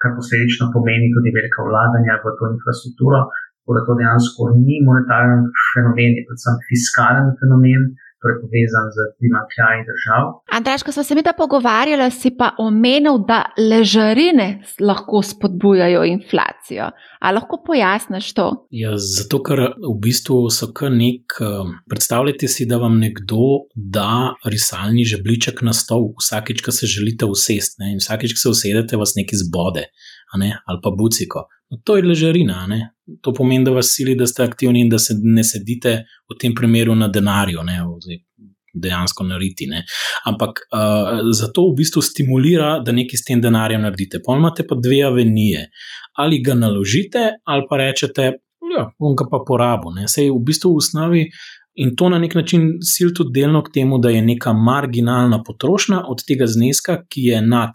kar posledično pomeni tudi velika vlaganja v to infrastrukturo. Tako da to dejansko ni monetarni fenomen, je predvsem fiskalni fenomen torej povezan z primankljaji držav. Andraš, ko smo se mi ta pogovarjali, si pa omenil, da ležarine lahko spodbujajo inflacijo. A lahko pojasniš to? Ja, zato, ker v bistvu so kar nek. Um, predstavljajte si, da vam nekdo da risalni žebliček na stol, vsakeč, ko se želite usesti, in vsakeč, ko se usedete, vas nekaj zbode? Ali pa buciko. No, to je ležarina, ne? To pomeni, da vas sili, da ste aktivni in da se ne sedite v tem primeru na denarju. dejansko narediti. Ne. Ampak uh, zato v bistvu stimulira, da nekaj s tem denarjem naredite. Pa imate pa dve avenije. Ali ga naložite, ali pa rečete, da ja, bom ga pa porabil. Sej v bistvu v osnovi. In to na nek način sil tudi delno k temu, da je neka marginalna potrošnja od tega zneska, ki je nad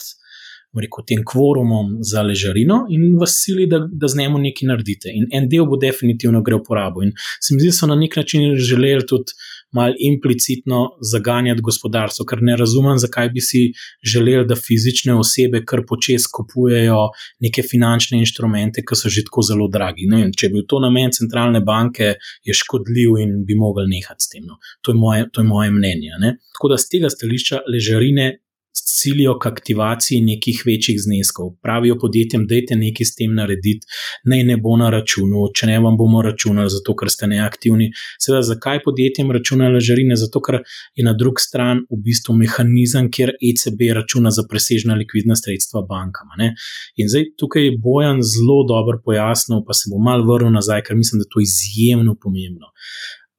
rekel, tem kvorumom za ležarino in vas sili, da, da z njim nekaj naredite. In en del bo definitivno gre v porabo. In se mi zdi, da so na nek način želeli tudi malo implicitno zaganjati gospodarstvo, ker ne razumem, zakaj bi si želeli, da fizične osebe kar počes kupujejo neke finančne inštrumente, ki so že tako zelo dragi. No, če bi bil to namen centralne banke, je škodljiv in bi mogli nehati s tem. No. To, je moje, to je moje mnenje. Ne. Tako da z tega stališča ležarine silijo k aktivaciji nekih večjih zneskov. Pravijo podjetjem, da je nekaj s tem narediti, naj ne bo na računu, če ne vam bomo računali, zato ker ste neaktivni. Seveda, zakaj podjetjem računajo žarine? Zato, ker je na drugi strani v bistvu mehanizem, kjer ECB računa za presežna likvidna sredstva bankama. Ne? In zdaj tukaj je Bojan zelo dobro pojasnil, pa se bo mal vrnil nazaj, ker mislim, da je to izjemno pomembno.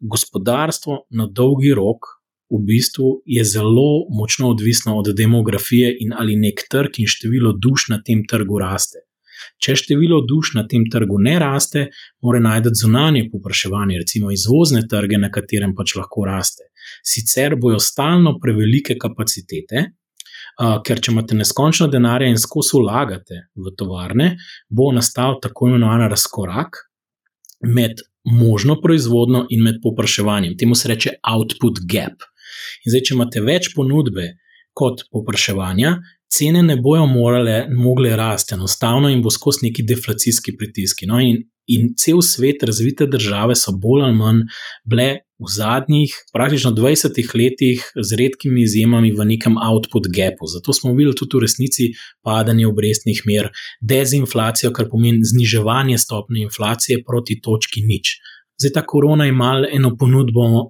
Gospodarstvo na dolgi rok v bistvu je zelo močno odvisno od demografije in ali nek trg in število duš na tem trgu raste. Če število duš na tem trgu ne raste, mora najti zunanje popraševanje, recimo izvozne trge, na katerem pač lahko raste. Sicer bojo stalno prevelike kapacitete, ker če imate neskončno denarja in skozi vlagate v tovarne, bo nastal tako imenovan razkorak med možno proizvodno in med popraševanjem. Temu se reče output gap. In zdaj, če imate več ponudbe kot popraševanja, cene ne bojo morale, mogle rasti, enostavno in bo skozi neki deflacijski pritiski. No, in, in cel svet, razvite države so bolj ali manj bile v zadnjih, praktično 20 letih, z redkimi izjemami v nekem output gapu. Zato smo videli tudi v resnici padanje obrestnih mer, dezinflacijo, kar pomeni zniževanje stopne inflacije proti točki nič. Zdaj ta korona je malo eno ponudbo uh,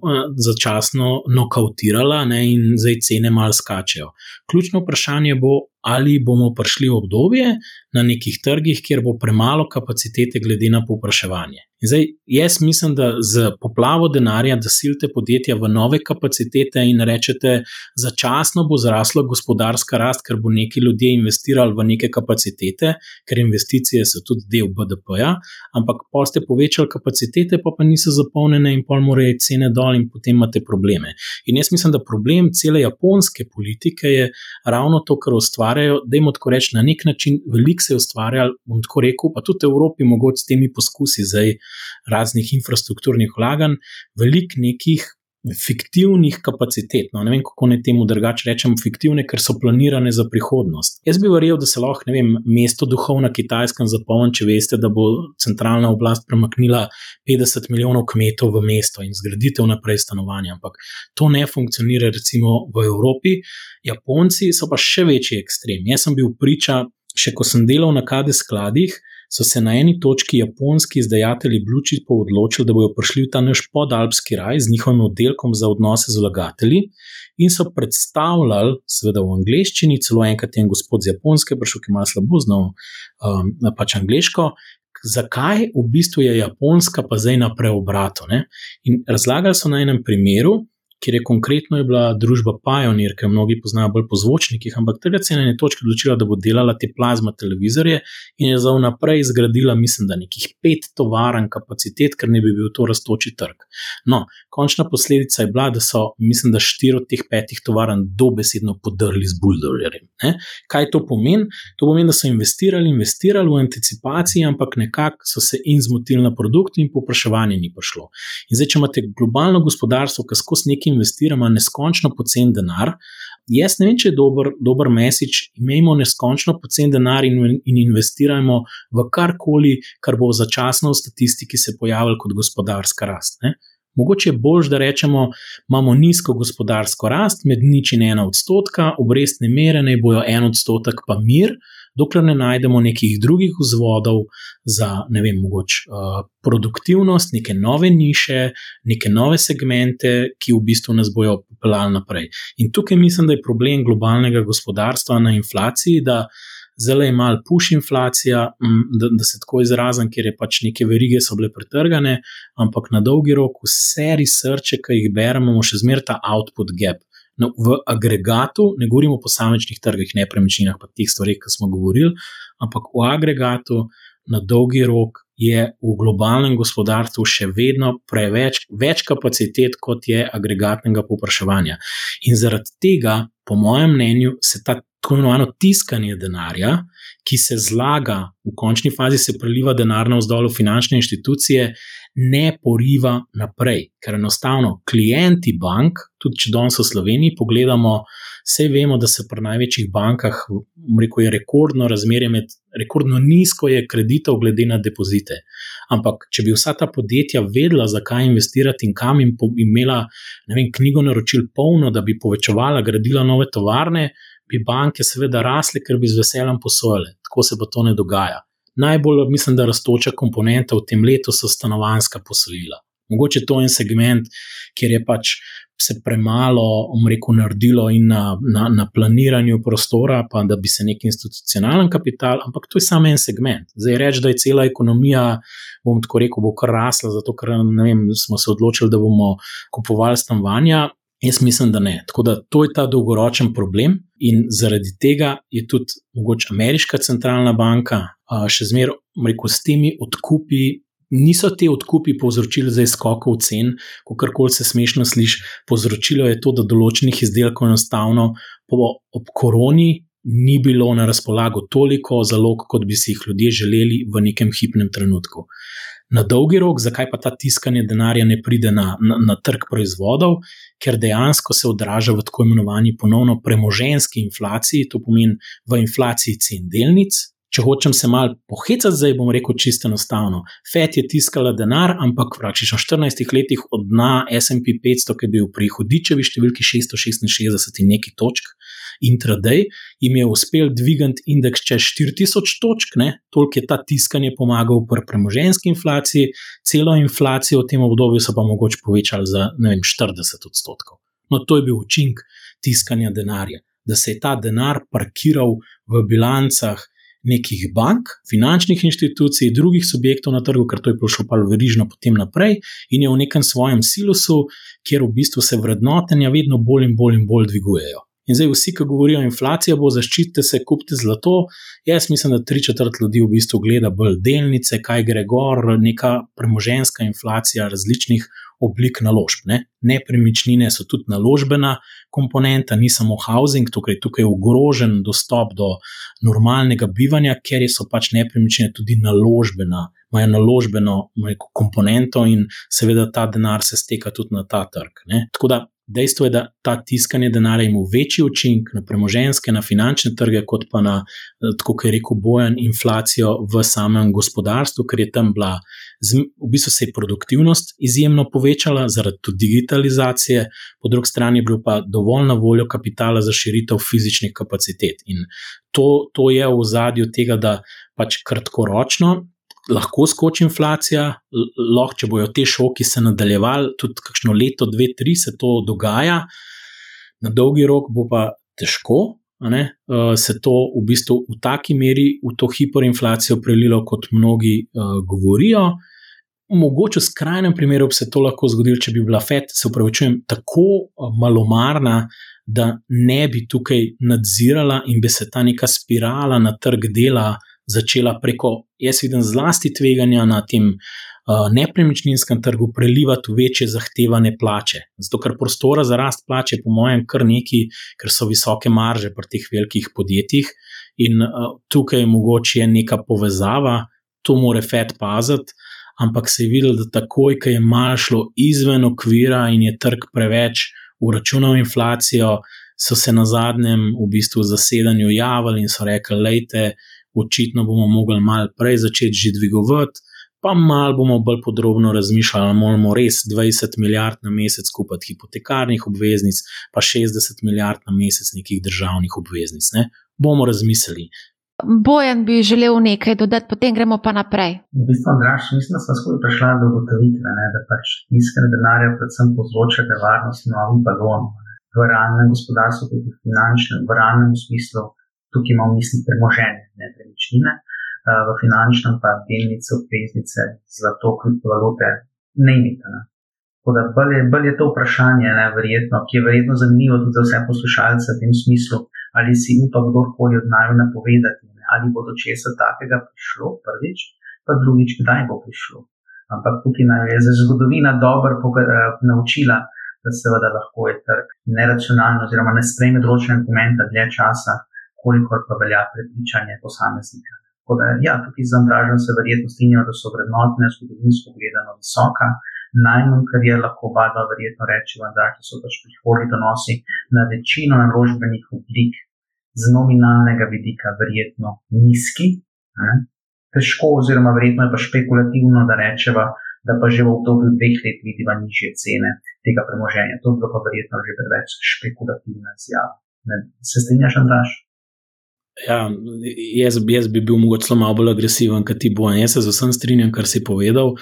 začasno nokautirala ne, in zdaj cene malo skačejo. Ključno vprašanje bo, ali bomo prišli v obdobje na nekih trgih, kjer bo premalo kapacitete glede na povpraševanje. In zdaj, jaz mislim, da z poplavo denarja, da silite podjetja v nove kapacitete in rečete, začasno bo zrasla gospodarska rast, ker bo neki ljudje investirali v neke kapacitete, ker investicije so tudi del BDP-ja, ampak pa ste povečali kapacitete, pa pa niso zapolnjene in pol morajo cene dol in potem imate probleme. In jaz mislim, da problem cele japonske politike je ravno to, kar ustvarjajo, da jim tako reči na nek način, veliko se je ustvarjalo, bom tako rekel, pa tudi v Evropi, mogoče s temi poskusi zdaj raznih infrastrukturnih vlaganj, velik nekih fiktivnih kapacitet. No, ne vem, kako naj temu drugače rečem, fiktivne, ker so planirane za prihodnost. Jaz bi verjel, da se lahko, ne vem, mesto duhov na kitajskem zapolni, če veste, da bo centralna oblast premaknila 50 milijonov kmetov v mesto in zgraditev naprej stanovanja. Ampak to ne funkcionira, recimo v Evropi. Japonci so pa še večji ekstrem. Jaz sem bil priča, še ko sem delal na KD skladih so se na eni točki japonski izdajatelji Bluetooth odločili, da bodo prišli v ta naš podalpski raj z njihovim oddelkom za odnose z vlagatelji in so predstavljali, seveda v angleščini, celo enkrat en gospod z japonske, prišel, ki ima slabo znal um, pač angliško. Zakaj v bistvu je Japonska pa zdaj na preobratu? Ne? In razlagali so na enem primeru, kjer je konkretno je bila družba Pioneer, ki jo mnogi poznajo bolj po zvočnikih, ampak tega se je točki odločila, da bo delala te plazma televizorje in je za vnaprej zgradila, mislim, da nekih pet tovaren kapacitet, ker ne bi bil to raztoči trg. No, končna posledica je bila, da so, mislim, da štiri od teh petih tovaren dobesedno podrli z buldozerjem. Kaj to pomeni? To pomeni, da so investirali, investirali v anticipaciji, ampak nekako so se in zmotili na produkt, in popraševanje ni prišlo. In zdaj, če imate globalno gospodarstvo, ki skozi neki investiramo neskončno pocen denar. Jaz ne vem, če je dober, dober mesič, imejmo neskončno pocen denar in, in investirajmo v karkoli, kar bo začasno v statistiki se pojavilo kot gospodarska rast. Ne? Mogoče je bolj, da rečemo, imamo nizko gospodarsko rast, med nič in ena odstotka, obrestne mere naj bojo en odstotek, pa mir dokler ne najdemo nekih drugih vzvodov za, ne vem, mogoče uh, produktivnost, neke nove niše, neke nove segmente, ki v bistvu nas bojo peljali naprej. In tukaj mislim, da je problem globalnega gospodarstva na inflaciji, zelo je mal push inflacija, da, da se tako izrazim, ker je pač neke verige so bile pretrgane, ampak na dolgi rok vse researche, ki jih beremo, imamo še zmeraj ta output gap. No, v agregatu, ne govorimo o posamečnih trgih, nepremičninah, pa teh stvarih, ki smo govorili, ampak v agregatu na dolgi rok je v globalnem gospodarstvu še vedno preveč več kapacitet, kot je agregatnega popraševanja. In zaradi tega, po mojem mnenju, se ta tako imenovano tiskanje denarja, ki se zlaga, v končni fazi se preliva denar na vzdolj v finančne institucije, ne poriva naprej. Ker enostavno klienti bank, tudi če danes v Sloveniji pogledamo, vse vemo, da se pri največjih bankah, rekel je rekordno razmerje med, rekordno nizko je kreditov glede na depozite. Ampak, če bi vsa ta podjetja vedela, zakaj investirati in kam jim imela, ne vem, knjigo naročil polno, da bi povečevala, gradila nove tovarne, bi banke seveda rasle, ker bi z veseljem posojale. Tako se pa to ne dogaja. Najbolj, mislim, da raztoča komponenta v tem letu so stanovanska posojila. Mogoče to je en segment, kjer je pač se premalo, omreko, naredilo in na, na, na planiranju prostora, pa da bi se nek institucionalen kapital, ampak to je samo en segment. Zdaj reči, da je cela ekonomija, bom tako rekel, bo kar rasla, zato ker vem, smo se odločili, da bomo kupovali stanovanja. Jaz mislim, da ne. Tako da to je ta dolgoročen problem, in zaradi tega je tudi mogoče ameriška centralna banka še zmeraj, rekel, s temi odkupi niso te odkupi povzročili za izkokov cen, kot kar koli se smešno sliši. Povzročilo je to, da določenih izdelkov enostavno po, ob koroni ni bilo na razpolago toliko zalog, kot bi si jih ljudje želeli v nekem hipnem trenutku. Na dolgi rok, zakaj pa ta tiskanje denarja ne pride na, na, na trg proizvodov, ker dejansko se odraža v tako imenovani ponovno premoženski inflaciji, to pomeni v inflaciji cen delnic, če hočem se mal pohecati, zdaj bom rekel čisto enostavno. FED je tiskala denar, ampak praktično v 14 letih od dna SP 500, ki je bil pri hodičevi številki 666 in neki točk. Intraday jim je uspel dvigati indeks čez 4000 točk, ne? toliko je ta tiskanje pomagal pri premoženski inflaciji, celo inflacijo v tem obdobju so pa mogoče povečali za vem, 40 odstotkov. No, to je bil učinek tiskanja denarja, da se je ta denar parkiral v bilancah nekih bank, finančnih inštitucij, drugih subjektov na trgu, ker to je prišlo pa verižno potem naprej in je v nekem svojem silusu, kjer v bistvu se vrednotenja vedno bolj in bolj in bolj dvigujejo. In zdaj vsi, ki govorijo o inflaciji, bo zaščitite se, kupite zlato. Jaz mislim, da tri četrt ljudi v bistvu gleda bolj delnice, kaj gre gor, neka premoženska inflacija različnih oblik naložb. Ne? Nepremičnine so tudi naložbena komponenta, ni samo housing, tukaj, tukaj je ogrožen dostop do normalnega bivanja, ker so pač nepremičnine tudi naložbena, imajo naložbeno komponento in seveda ta denar se steka tudi na ta trg. Ne? Tako da Dejstvo je, da ta tiskanje denarja ima večji učinek na premoženske, na finančne trge, kot pa na, tako kot je rekel Bojan, inflacijo v samem gospodarstvu, ker je tam bila, v bistvu se je produktivnost izjemno povečala zaradi digitalizacije, po drugi strani je bilo pa dovolj na voljo kapitala za širitev fizičnih kapacitet. In to, to je v zadju tega, da pač kratkoročno lahko skoči inflacija, lahko, če bojo te šoki se nadaljevali, tudi kakšno leto, dve, tri se to dogaja, na dolgi rok bo pa težko. Ne, uh, se to v bistvu v taki meri, v to hiperinflacijo prelilo, kot mnogi uh, govorijo. Mogoče v skrajnem primeru bi se to lahko zgodilo, če bi bila FED, se upravičujem, tako uh, malomarna, da ne bi tukaj nadzirala in bi se ta neka spirala na trg dela uh, začela preko, jaz vidim, zlasti tveganja na tem uh, nepremičninskem trgu, prelivati v večje zahtevane plače. Zato, ker prostora za rast plače, po mojem, kar neki, ker so visoke marže pri teh velikih podjetjih in uh, tukaj je mogoče neka povezava, to more FED paziti. Ampak se je videlo, da takoj, ko je malo šlo izven okvira in je trg preveč uračunal inflacijo, so se na zadnjem v bistvu zasedanju javili in so rekli: Lejte, očitno bomo mogli malo prej začeti že dvigovati, pa malo bomo bolj podrobno razmišljali, ali moramo res 20 milijard na mesec kupiti hipotekarnih obveznic, pa 60 milijard na mesec nekih državnih obveznic. Ne? Bomo razmislili. Bojan bi želel nekaj dodati, potem gremo pa naprej. V bistvu, draž, mislim, da smo skupaj prišli do ugotovitve, da pač tiskanje denarja predvsem povzroča nevarnost novih balonov v realnem gospodarstvu, tudi finančnem, v realnem smislu tukaj imamo v mislih premoženje, nepremičnine, v finančnem pa delnice, obveznice, zlato, kriptovalute, ne imite. Ne. Tako da bolj je, bolj je to vprašanje, ne, verjetno, ki je verjetno zanimivo tudi za vse poslušalce v tem smislu, ali si upa kdorkoli od naju napovedati, ne, ali bo do česa takega prišlo prvič, pa drugič, kdaj bo prišlo. Ampak tukaj naj je za zgodovina dobro uh, naučila, da seveda lahko je trg neracionalno oziroma ne sprejme določene dokumente dlje časa, kolikor pa velja prepričanje posameznika. Tako da, ja, tukaj z Andražem se verjetno strinjajo, da so vrednotne, zgodovinsko gledano visoka, najmanj, kar je lahko oba dva verjetno reči, vendar so pač prihodni donosi na večino naložbenih oblik z nominalnega vidika verjetno nizki. Ne? Težko, oziroma verjetno je pa špekulativno, da rečeva, da pa že v obdobju dveh let vidiva nižje cene tega premoženja. To bi bilo pa verjetno že preveč špekulativna izjava. Se strinjaš, Andraš? Ja, jaz, jaz bi bil mogoče malo bolj agresiven, kot ti bo. Jaz se z vsem strinjam, kar si povedal.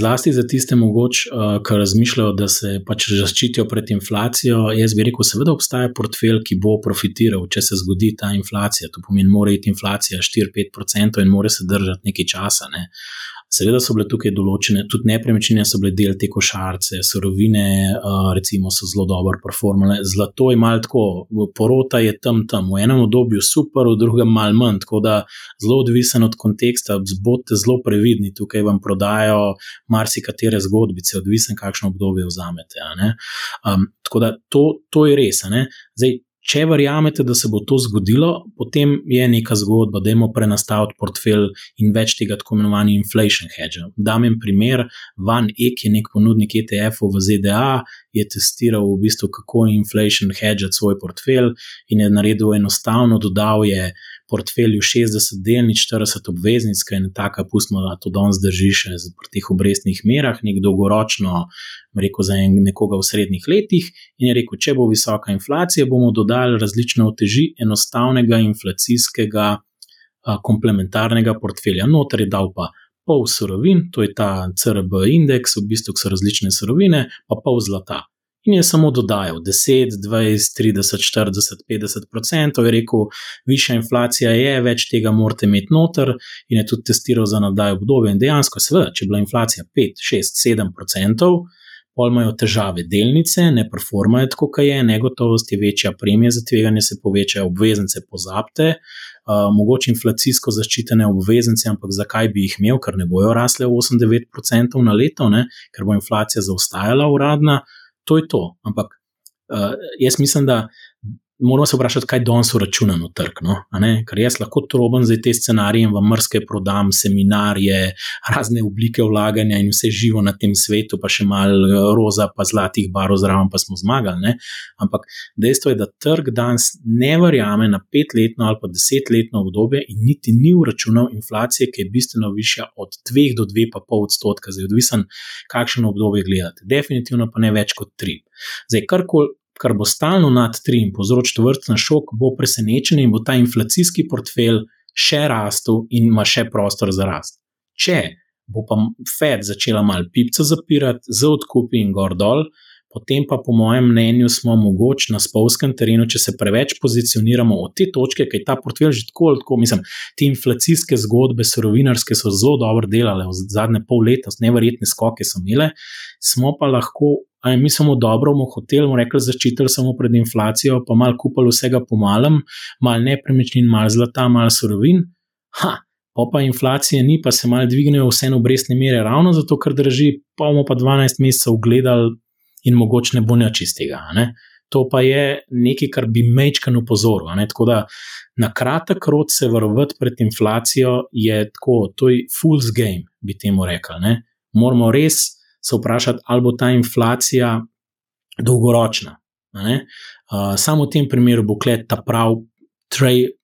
Zlasti za tiste, mogoče, uh, ki razmišljajo, da se pač zaščitijo pred inflacijo. Jaz bi rekel, seveda obstaja portfelj, ki bo profitiral, če se zgodi ta inflacija. To pomeni, mora iti inflacija 4-5% in mora se držati nekaj časa. Ne. Seveda so bile tukaj določene, tudi nepremičnine so bile del te košarice, sorovine, recimo, so zelo dobro performale. Zlato je malo tako, porota je tam tam, v enem obdobju super, v drugem malo manj, tako da zelo odvisen od konteksta, bodite zelo previdni, tukaj vam prodajo marsikatere zgodbice, odvisen, kakšno obdobje vzamete. Um, tako da to, to je res. Zdaj, Če verjamete, da se bo to zgodilo, potem je neka zgodba, da imamo prenastaviti portfelj in več tega tako imenovanega inflation hedge. Dam en primer, Van Eck je nek ponudnik ETF-ov v ZDA, je testiral v bistvu, kako inflation hedge svoj portfelj in je naredil enostavno, dodal je portfelju 60 delnic, 40 obveznic, ki je taka, pustimo, da to danes drži še pri teh obrestnih merah, nek dolgoročno, rekel za nekoga v srednjih letih. In je rekel, če bo visoka inflacija, bomo dodali različne oteži enostavnega inflacijskega a, komplementarnega portfelja. Notor je dal pa. Pol surovin, to je ta CRB indeks, v bistvu so različne surovine, pa pol zlata in je samo dodajal 10, 20, 30, 40, 50 odstotkov. Je rekel, višja inflacija je, več tega morate imeti noter, in je tudi testiral za nadalje obdobje. In dejansko, seveda, če je bila inflacija 5, 6, 7 odstotkov. Pol imajo težave delnice, ne performajo tako, kot je, negotovost je večja, premije za tveganje se povečajo, obveznice pozabite, uh, mogoče inflacijsko zaščitene obveznice, ampak zakaj bi jih imel, ker ne bojo rasle 8-9% na leto, ne? ker bo inflacija zaostajala uradna, to je to. Ampak uh, jaz mislim, da moramo se vprašati, kaj danes računamo trg. No? Ker jaz lahko trobim za te scenarije in vam mrske prodam, seminarje, razne oblike vlaganja in vse živo na tem svetu, pa še malo eh, roza, pa zlatih barov zraven, pa smo zmagali. Ne? Ampak dejstvo je, da trg danes ne verjame na petletno ali pa desetletno obdobje in niti ni uračunal inflacije, ki je bistveno višja od 2 do 2,5 odstotka, zdaj odvisen, kakšno obdobje gledate. Definitivno pa ne več kot 3. Zdaj, karkoli kar bo stalno nad 3 in povzročil vrsten šok, bo presenečen in bo ta inflacijski portfelj še rastel in ima še prostor za rast. Če bo pa Fed začela malo pipca zapirati z odkupi in gor dol, potem pa, po mojem mnenju, smo mogoče na spolskem terenu, če se preveč pozicioniramo od te točke, je ta portfelj že tako, tako mislim, te inflacijske zgodbe, surovinarske so zelo dobro delale v zadnje pol leta, neverjetne skoke so imele, smo pa lahko Ali mi smo dobro v hotelu, rekli, zaščitili samo pred inflacijo, pa malo kupili vsega po malem, malo nepremičnin, malo zlata, malo surovin. Ha, pa pa inflacije ni, pa se malo dvignejo vse obrestne mere, ravno zato, ker drži, pa bomo pa 12 mesecev gledali in mogoče ne bo nič iz tega. Ne? To pa je nekaj, kar bi mečkan upozoril. Tako da na kratek rok se varovati pred inflacijo je tako, to je fool's game, bi temu rekli. Moramo res se vprašati, ali bo ta inflacija dolgoročna. Uh, samo v tem primeru bo klet ta prav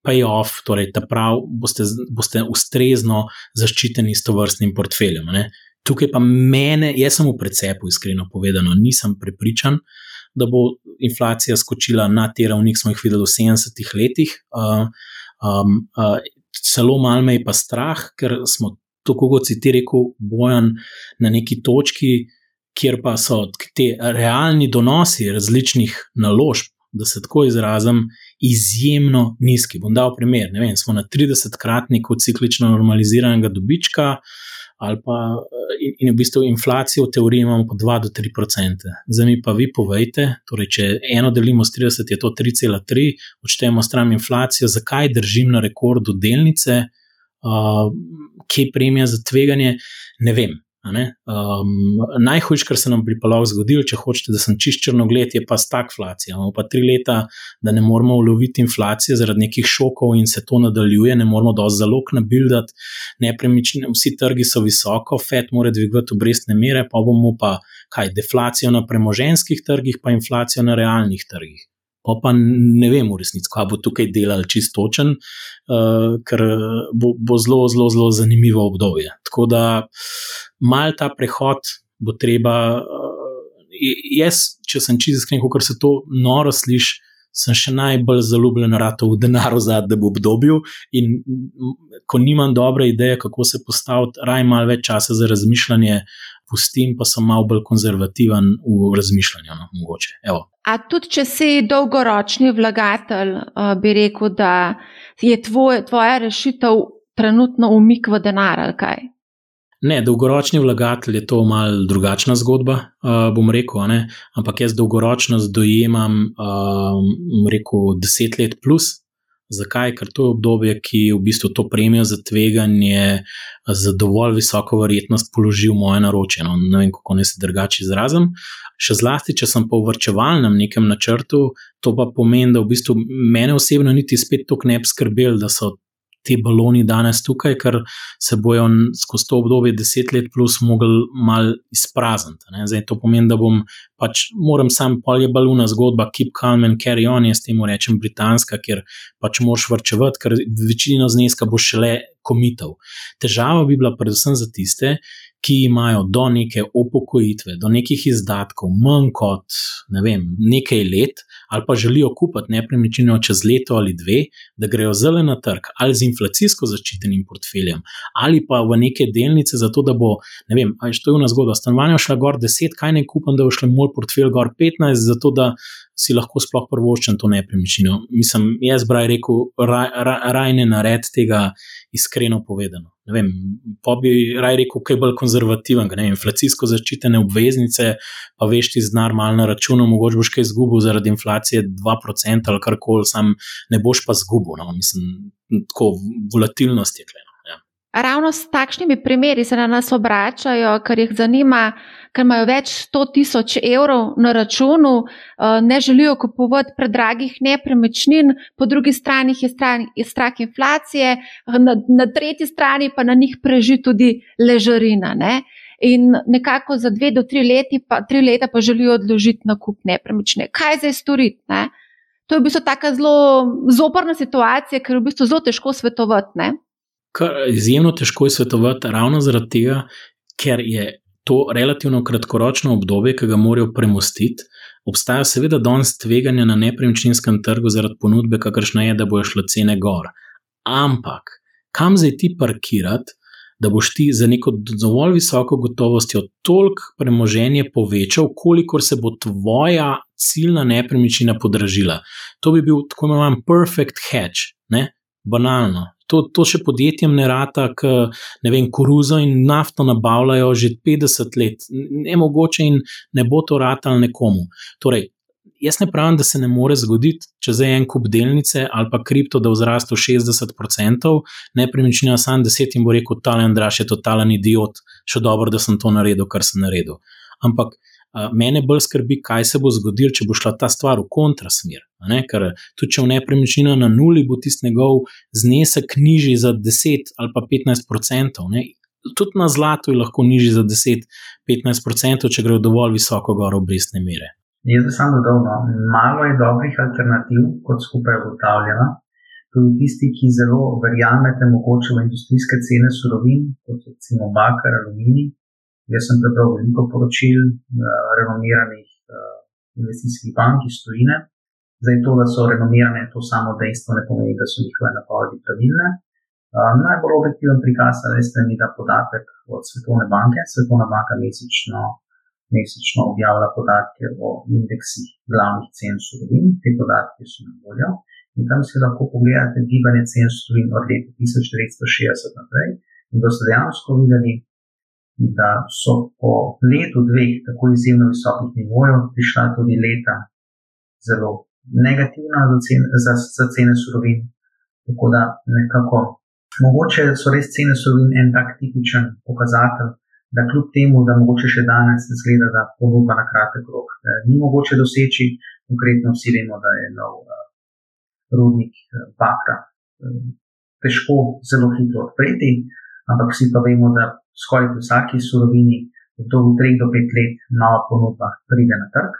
payoff, torej ta prav boste, boste ustrezno zaščiteni s to vrstnim portfeljem. Ne? Tukaj pa mene, jaz sem v precepu, iskreno povedano, nisem prepričan, da bo inflacija skočila na te ravni, ki smo jih videli v 70-ih letih. Uh, um, uh, celo malo me je pa strah, ker smo tako kot si ti rekel, bojan na neki točki, kjer pa so ti realni donosi različnih naložb, da se tako izrazim, izjemno nizki. Bom dal primer. Vem, smo na 30-kratniku ciklično normaliziranega dobička, ali pa in, in v bistvu inflacijo v teoriji imamo po 2 do 3 procente. Zdaj mi pa vi povejte, torej, če eno delimo s 30, je to 3,3, odštejemo stran inflacijo, zakaj držim na rekordu delnice, uh, kje je premija za tveganje, ne vem. Um, Najhujše, kar se nam bi pa lahko zgodilo, če hočete, da sem čist črnogled, je pa stagflacija. Imamo pa tri leta, da ne moramo uloviti inflacije zaradi nekih šokov in se to nadaljuje, ne moramo dosti zalog nabildati, nepremičnine, vsi trgi so visoko, FED mora dvigovati obrestne mere, pa bomo pa kaj, deflacijo na premoženskih trgih, pa inflacijo na realnih trgih. Pa pa ne vem, v resnici, kaj bo tukaj delal čistočen, uh, ker bo, bo zelo, zelo, zelo zanimivo obdobje. Tako da mal ta prehod bo treba. Uh, jaz, če sem čisto iskren, ker se to noro sliši, sem še najbolj zaljubljen v denar v zadnjem obdobju. In ko nimam dobre ideje, kako se postaviti, raj malo več časa za razmišljanje pustim, pa sem malo bolj konzervativen v razmišljanju. No, A tudi, če si dolgoročni vlagatelj, uh, bi rekel, da je tvoj, tvoja rešitev trenutno umik v denar ali kaj? Ne, dolgoročni vlagatelj je to malce drugačna zgodba, uh, bom rekel. Ne? Ampak jaz dolgoročnost dojemam, uh, rekel, deset let plus, Zakaj? Ker to je obdobje, ki v bistvu to premijo za tveganje za dovolj visoko verjetnost položi v moje naročje. No, ne vem, kako naj se drugače izrazim. Še zlasti, če sem pa v vrčevalnem nekem načrtu, to pa pomeni, da v bistvu mene osebno niti spet toliko ne bi skrbel, da so ti baloni danes tukaj, ker se bojo skozi to obdobje deset let plus mogli mal izprazniti. Zdaj to pomeni, da bom pač moram sam polje baluna zgodba, keep calm and carry on, jaz temu rečem britanska, ker pač moš vrčevati, ker večino zneska bo šele komitev. Težava bi bila predvsem za tiste, ki imajo do neke upokojitve, do nekih izdatkov manj kot ne vem, nekaj let, ali pa želijo kupiti nepremičnino čez leto ali dve, da grejo zelo na trg ali z inflacijsko zaščitenim portfeljem, ali pa v neke delnice, zato da bo, ne vem, to je ena zgodba, stanovanje šla gor 10, kaj ne kupam, da bo šlo moj portfelj gor 15, zato da si lahko sploh prvoščen to nepremičnino. Mislim, jaz bi rekel, raj, raj, raj ne nared tega, iskreno povedano. Vem, pa bi raj rekel, kaj bolj konzervativen, ne vem, inflacijsko zaščitene obveznice, pa veš ti znar mal na računu, mogoče boš kaj izgubil zaradi inflacije 2% ali karkoli, sam ne boš pa izgubil. No? Mislim, tako volatilnost je kleno. Ravno s takšnimi primeri se na nas obračajo, ker jih zanima ker imajo več 100 tisoč evrov na računu, eh, ne želijo kupovati predragih nepremičnin, po drugi strani je, stran, je strah inflacije, na, na tretji strani pa na njih preži tudi ležarina. Ne? In nekako za dve do tri, leti pa, tri leta pa želijo odložiti nakup nepremičnine. Kaj zdaj storiti? Ne? To je v bistvu tako zelo zoprna situacija, ker je v bistvu zelo težko svetovati. Izjemno težko je svetovati ravno zaradi tega, ker je to relativno kratkoročno obdobje, ki ga morajo premostiti. Obstaja seveda danes tveganje na nepremičninskem trgu zaradi ponudbe, kakršna je, da bojo šle cene gor. Ampak kam zdaj ti parkirati, da boš ti za neko dovolj visoko gotovostjo toliko premoženje povečal, kolikor se bo tvoja ciljna nepremičnina podražila. To bi bil tako imenovan perfect hedge, ne? banalno. To, to še podjetjem ne rata, ki ne vem, koruzo in nafto nabavljajo že 50 let, ne mogoče in ne bo to ratalo nekomu. Torej, jaz ne pravim, da se ne more zgoditi, če za en kup delnice ali pa kripto, da vzraste 60%, nepremičnina sam 10 in bo rekel: Talen draž je totalen idiot, še dobro, da sem to naredil, kar sem naredil. Ampak mene bolj skrbi, kaj se bo zgodilo, če bo šla ta stvar v kontrasmer. Ker tudi če v nepremičnino na nuli bo tisti njegov znesek nižji za 10 ali pa 15 odstotkov. Tudi na zlatu je lahko nižji za 10-15 odstotkov, če gre dovolj visoko gor obrestne mere. Jaz sem dodal, no, malo je dobrih alternativ, kot skupaj ugotavljamo. Tudi tisti, ki zelo verjamete mogoče v industrijske cene surovin, kot recimo bakar, aluminij, Jaz sem prebral veliko poročil uh, renomiranih uh, investicijskih bank iz Tunisa. Zdaj, to, da so renomirane, to samo dejstvo ne pomeni, da so njihove napovedi pravilne. Uh, najbolj objektiven prikaz, da ste mi da podatek od Svetovne banke. Svetovna banka mesečno mesečno objavlja podatke o indeksih glavnih cen surovin. Te podatke so na voljo in tam si lahko pogledate gibanje cen surovin od leta 1960 naprej. In boste dejansko videli, da so po letu dveh tako izjemno visokih nivojev prišla tudi leta zelo negativna za cene, za, za cene surovin. Tako da nekako, mogoče so res cene surovin en tak tipičen pokazatelj, da kljub temu, da mogoče še danes zgleda, da ponudba na kratek rok eh, ni mogoče doseči, konkretno vsi vemo, da je nov uh, rudnik uh, bakra uh, težko zelo hitro odpreti, ampak vsi pa vemo, da skoraj pri vsaki surovini v obdobju 3 do 5 let nova ponudba pride na trg.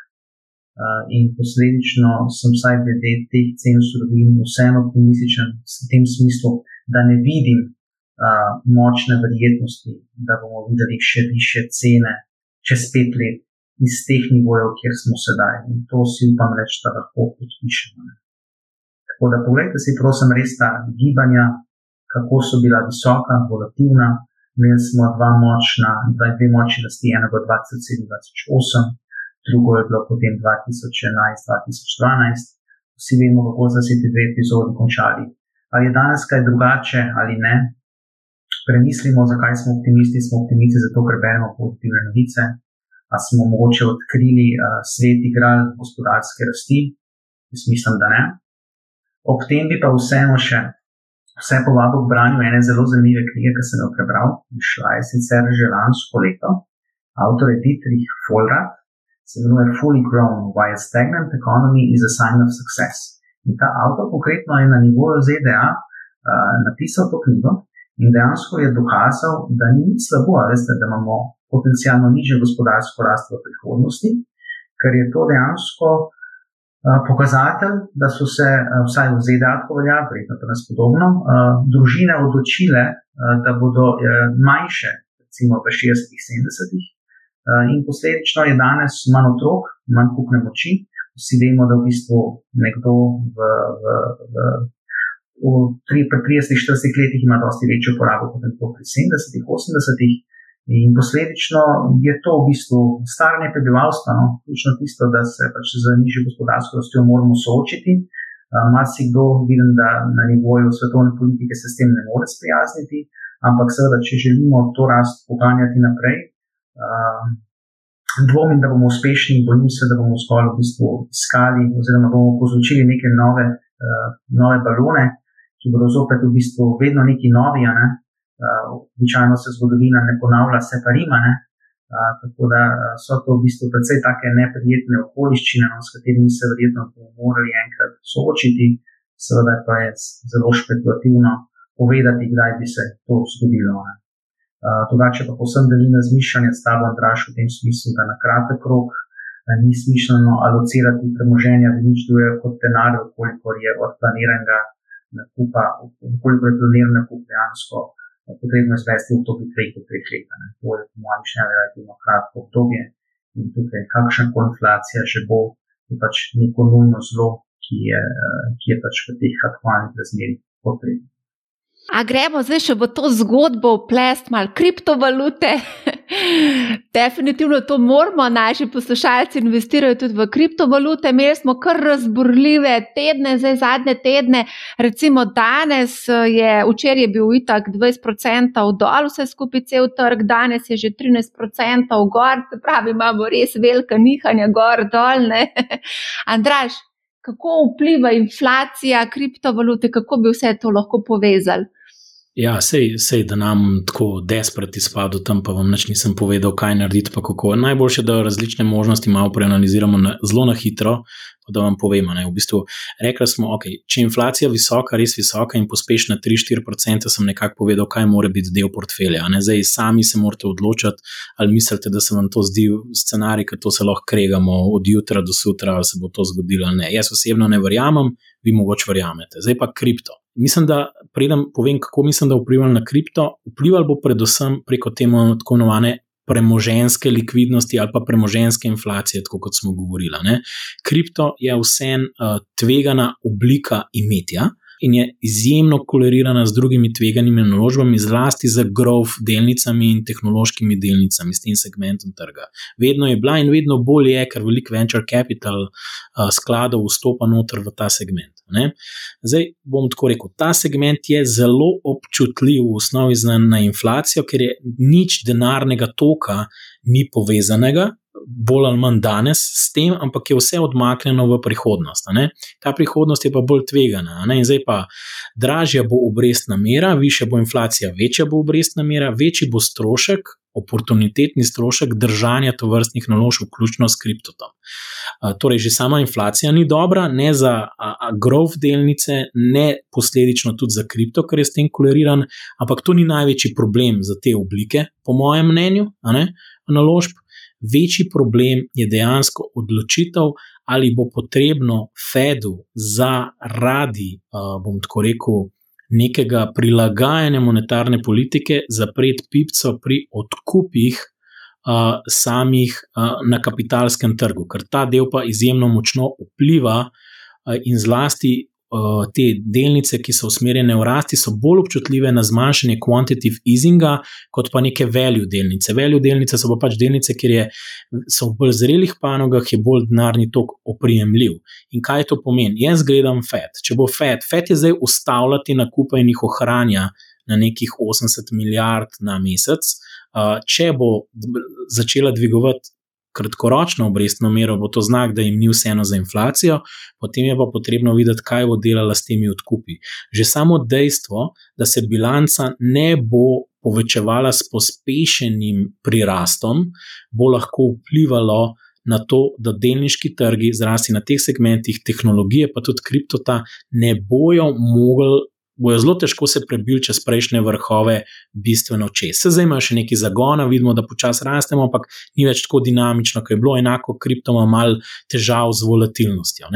Uh, in posledično sem vsaj glede teh cen surovin vseeno optimističen v tem smislu, da ne vidim močne verjetnosti, da bomo videli še više cene čez pet let iz teh nivojev, kjer smo sedaj. In to si upam reči, da lahko podpišemo. Tako da pogledajte si, prosim, res ta gibanja, kako so bila visoka, volatilna. Imeli smo dva močna, dva, dve močni rasti, enega 2007-2008, drugo je bilo potem 2011-2012. Vsi vemo, kako so se ti dve epizodi končali. Ali je danes kaj drugače ali ne, premislimo, zakaj smo optimisti. Smo optimisti zato, ker beremo pozitivne novice, a smo mogoče odkrili uh, svet igral gospodarske rasti. Jaz mislim, da ne. Ob tem bi pa vseeno še vse povabil k branju ene zelo zanimive knjige, ki sem jo prebral. Išla je sicer že lansko leto, avtor je Dietrich Folrat, se imenuje Fully Grown: Why a Stagnant Economy is a Sign of Success. In ta avtor konkretno je na nivoju ZDA uh, napisal to knjigo, In dejansko je dokazal, da ni nič slabo, veste, da imamo potencijalno nižjo gospodarsko rast v prihodnosti, ker je to dejansko uh, pokazatelj, da so se, uh, vsaj v ZDA, tako velja, verjetno pa nas podobno, uh, družine odločile, da bodo manjše, recimo v 60-70-ih, uh, in posledično je danes manj otrok, manj kupne moči. Vsi vemo, da v bistvu nekdo v, v, v v tri, 30-40 letih ima dosti večjo porabo kot to pri 70-ih, 80-ih. In posledično je to v bistvu staranje prebivalstva, no, ključno tisto, da se pač z nižjo gospodarsko rastjo moramo soočiti. Marsikdo vidim, da na nivoju svetovne politike se s tem ne more sprijazniti, ampak seveda, če želimo to rast poganjati naprej, dvomim, da bomo uspešni, bojim se, da bomo zgolj v bistvu iskali oziroma bomo povzročili neke nove, nove balone, ki bodo zopet v bistvu vedno neki novi. Ne? Uh, običajno se zgodovina ne ponavlja, se pa ima. Uh, tako da so to v bistvu precej take neprijetne okoliščine, no, s katerimi se verjetno bomo morali enkrat soočiti, seveda pa je zelo špekulativno povedati, kdaj bi se to zgodilo. Uh, drugače pa posebno delim razmišljanje s tabo, Andraš, v tem smislu, da na kratek rok uh, ni smiselno alocirati premoženja, da nič drugega kot denar, koliko je od planiranega nakupa, koliko je planiran nakup dejansko eh, potrebno izvesti v obdobju 2 do 3 let. To je, po mojem mnenju, relativno kratko obdobje in tukaj, kakšna inflacija že bo, je pač neko nujno zlo, ki je, eh, ki je pač v teh aktualnih razmerah potrebno. A gremo zdaj še v to zgodbo, plest malo kriptovalute. <laughs> Definitivno to moramo, naši poslušalci investirajo tudi v kriptovalute. Imeli smo kar razburljive tedne, zdaj zadnje tedne. Recimo danes je, včeraj je bil itak 20% dol, vse skupaj cel trg, danes je že 13% gor, se pravi, imamo res velika nihanja gor, dol. <laughs> Andraš, kako vpliva inflacija kriptovalute, kako bi vse to lahko povezali. Ja, sej, sej, da nam tako desperati spadu tam, pa vam nič nisem povedal, kaj narediti, pa kako. Najboljše, da različne možnosti malo preanaliziramo na, zelo na hitro, da vam povemo. V bistvu, rekli smo, okay, če je inflacija visoka, res visoka in pospešna 3-4%, sem nekako povedal, kaj mora biti del portfelja. Zdaj, sami se morate odločiti, ali mislite, da se vam to zdi scenarij, ki to se lahko kregamo od jutra do sutra, ali se bo to zgodilo. Ne. Jaz osebno ne verjamem, vi mogoče verjamete. Zdaj pa kripto. Mislim, da predem povem, kako mislim, da vplival na kripto. Vplival bo predvsem preko te tako imenovane premoženske likvidnosti ali pa premoženske inflacije, tako kot smo govorili. Ne. Kripto je vsem uh, tvegana oblika imetja. in je izjemno kolorirana z drugimi tveganimi naložbami, zlasti z growth delnicami in tehnološkimi delnicami, s tem segmentom trga. Vedno je bila in vedno bolj je, ker veliko venture capital uh, skladov vstopa noter v ta segment. Ne? Zdaj bom tako rekel, ta segment je zelo občutljiv v osnovi na inflacijo, ker je nič denarnega toka ni povezanega bolj ali manj danes s tem, ampak je vse odmaknjeno v prihodnost. Ta prihodnost je pa bolj tvegana. In zdaj pa dražja bo obrestna mera, više bo inflacija, večja bo obrestna mera, večji bo strošek, oportunitetni strošek držanja tovrstnih naložb, vključno s kriptotom. Torej, že sama inflacija ni dobra, ne za growth delnice, ne posledično tudi za kripto, ker je s tem koleriran, ampak to ni največji problem za te oblike, po mojem mnenju, naložb večji problem je dejansko odločitev, ali bo potrebno Fedu zaradi, bom tako rekel, nekega prilagajanja monetarne politike zapreti pipco pri odkupih. Uh, samih uh, na kapitalskem trgu, ker ta del pa izjemno močno vpliva, uh, in zlasti te delnice, ki so usmerjene v rasti, so bolj občutljive na zmanjšanje quantitative easinga, kot pa neke value delnice. Value delnice so pa pač delnice, kjer je, so v bolj zrelih panogah, je bolj denarni tok oprijemljiv. In kaj to pomeni? Jaz gledam FED. Če bo FED, FED je zdaj ustavljati nakupe in jih ohranja. Na nekih 80 milijard na mesec, uh, če bo začela dvigovati kratkoročno obrestno mero, bo to znak, da jim ni vseeno za inflacijo, potem je pa potrebno videti, kaj bo delala s temi odkupi. Že samo dejstvo, da se bilanca ne bo povečevala s pospešenim prirastom, bo lahko vplivalo. Na to, da delniški trgi, zrasti na teh segmentih tehnologije, pa tudi kriptota, ne bojo mogli bojo zelo težko se prebili čez prejšnje vrhove, bistveno čez. Se zdaj ima še nekaj zagona, vidimo, da počasi rastemo, ampak ni več tako dinamično, kot je bilo, enako kripto ima malo težav z volatilnostjo.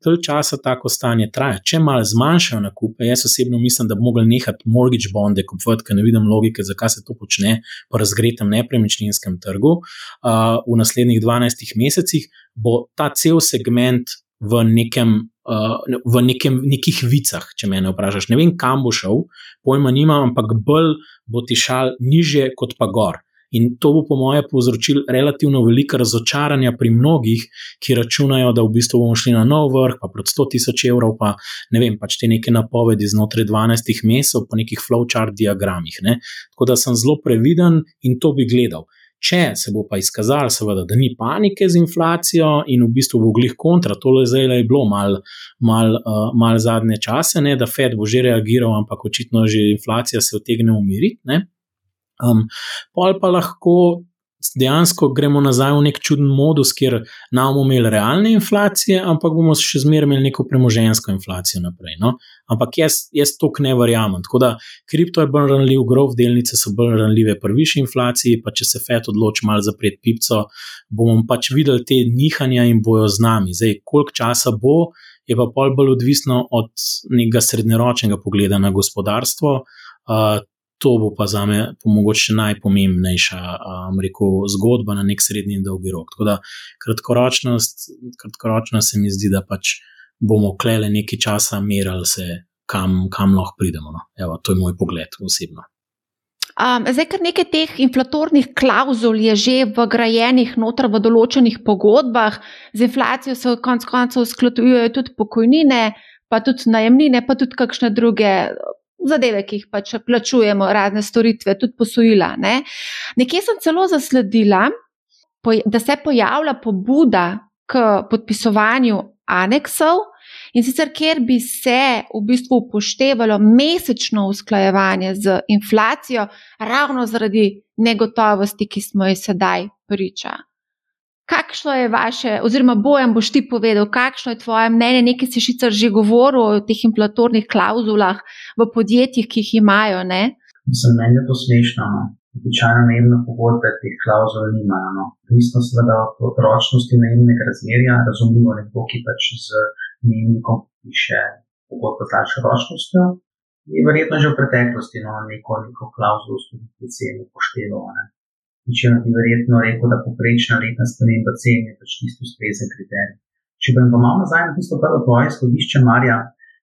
Tol časa tako stanje traja. Če malo zmanjšajo nakupe, jaz osebno mislim, da bi mogli nehati mortgage bonde kupovati, ker ne vidim logike, zakaj se to počne po razgretem nepremičninskem trgu. Uh, v naslednjih 12 mesecih bo ta cel segment v nekem v nekem, nekih vicah, če me vprašaš. Ne vem, kam bo šel, pojma nima, ampak bolj bo ti šal niže kot pa gor. In to bo, po mojem, povzročilo relativno veliko razočaranja pri mnogih, ki računajo, da v bistvu bomo šli na nov vrh, pa pred 100 tisoč evrov, pa ne vem, pač te neke napovedi znotraj 12 mesecev, po nekih flowchart diagramih. Ne? Tako da sem zelo previden in to bi gledal. Če se bo pa izkazalo, seveda, da ni panike z inflacijo in v bistvu bo glih kontra, to je zdaj le bilo mal, mal, uh, mal zadnje čase, ne, da Fed bo že reagiral, ampak očitno že inflacija se otegne umiriti. Um, pol pa lahko dejansko gremo nazaj v nek čuden modus, kjer ne bomo imeli realne inflacije, ampak bomo še zmeraj imeli neko premožensko inflacijo naprej. No? Ampak jaz, jaz to ne verjamem. Tako da kripto je bolj ranljiv, grov delnice so bolj ranljive pri višji inflaciji, pa če se FED odloči malo zapreti pipco, bomo pač videli te nihanja in bojo z nami. Zdaj, koliko časa bo, je pa pol bolj odvisno od nekega srednjeročnega pogleda na gospodarstvo. Uh, to bo pa za me mogoče najpomembnejša rekel, zgodba na nek srednji in dolgi rok. Tako da kratkoročnost, kratkoročno se mi zdi, da pač bomo klele nekaj časa merili, se, kam, kam lahko pridemo. No. Evo, to je moj pogled osebno. Um, zdaj, ker nekaj teh inflatornih klauzul je že vgrajenih noter v določenih pogodbah, z inflacijo se konec koncev usklajujejo tudi pokojnine, pa tudi najemnine, pa tudi kakšne druge zadeve, ki jih pač plačujemo, razne storitve, tudi posojila. Ne. Nekje sem celo zasledila, da se pojavlja pobuda k podpisovanju aneksov. In sicer, ker bi se v bistvu upoštevalo mesečno usklajevanje z inflacijo, ravno zaradi negotovosti, ki smo ji sedaj priča. Kakšno je vaše, oziroma bojem boš ti povedal, kakšno je tvoje mnenje? Nekaj si sicer že govoril o teh inflatornih klauzulah v podjetjih, ki jih imajo. Za meni je to smešno. No? Običajno najemne pogodbe teh klauzul nimajo. No? Odvisno seveda od ročnosti najemnega razmerja, razumljivo nekdo, ki pač z najemnikom piše pogodbo z daljšo ročnostjo, je verjetno že v preteklosti no, neko, neko klauzulo s tem ceno upošteval če bi verjetno rekel, da poprečna letna sprememba cen je pač tisto ustrezen kriterij. Če bom pa malo nazaj na tisto prvo tvoje izhodišče, Marja,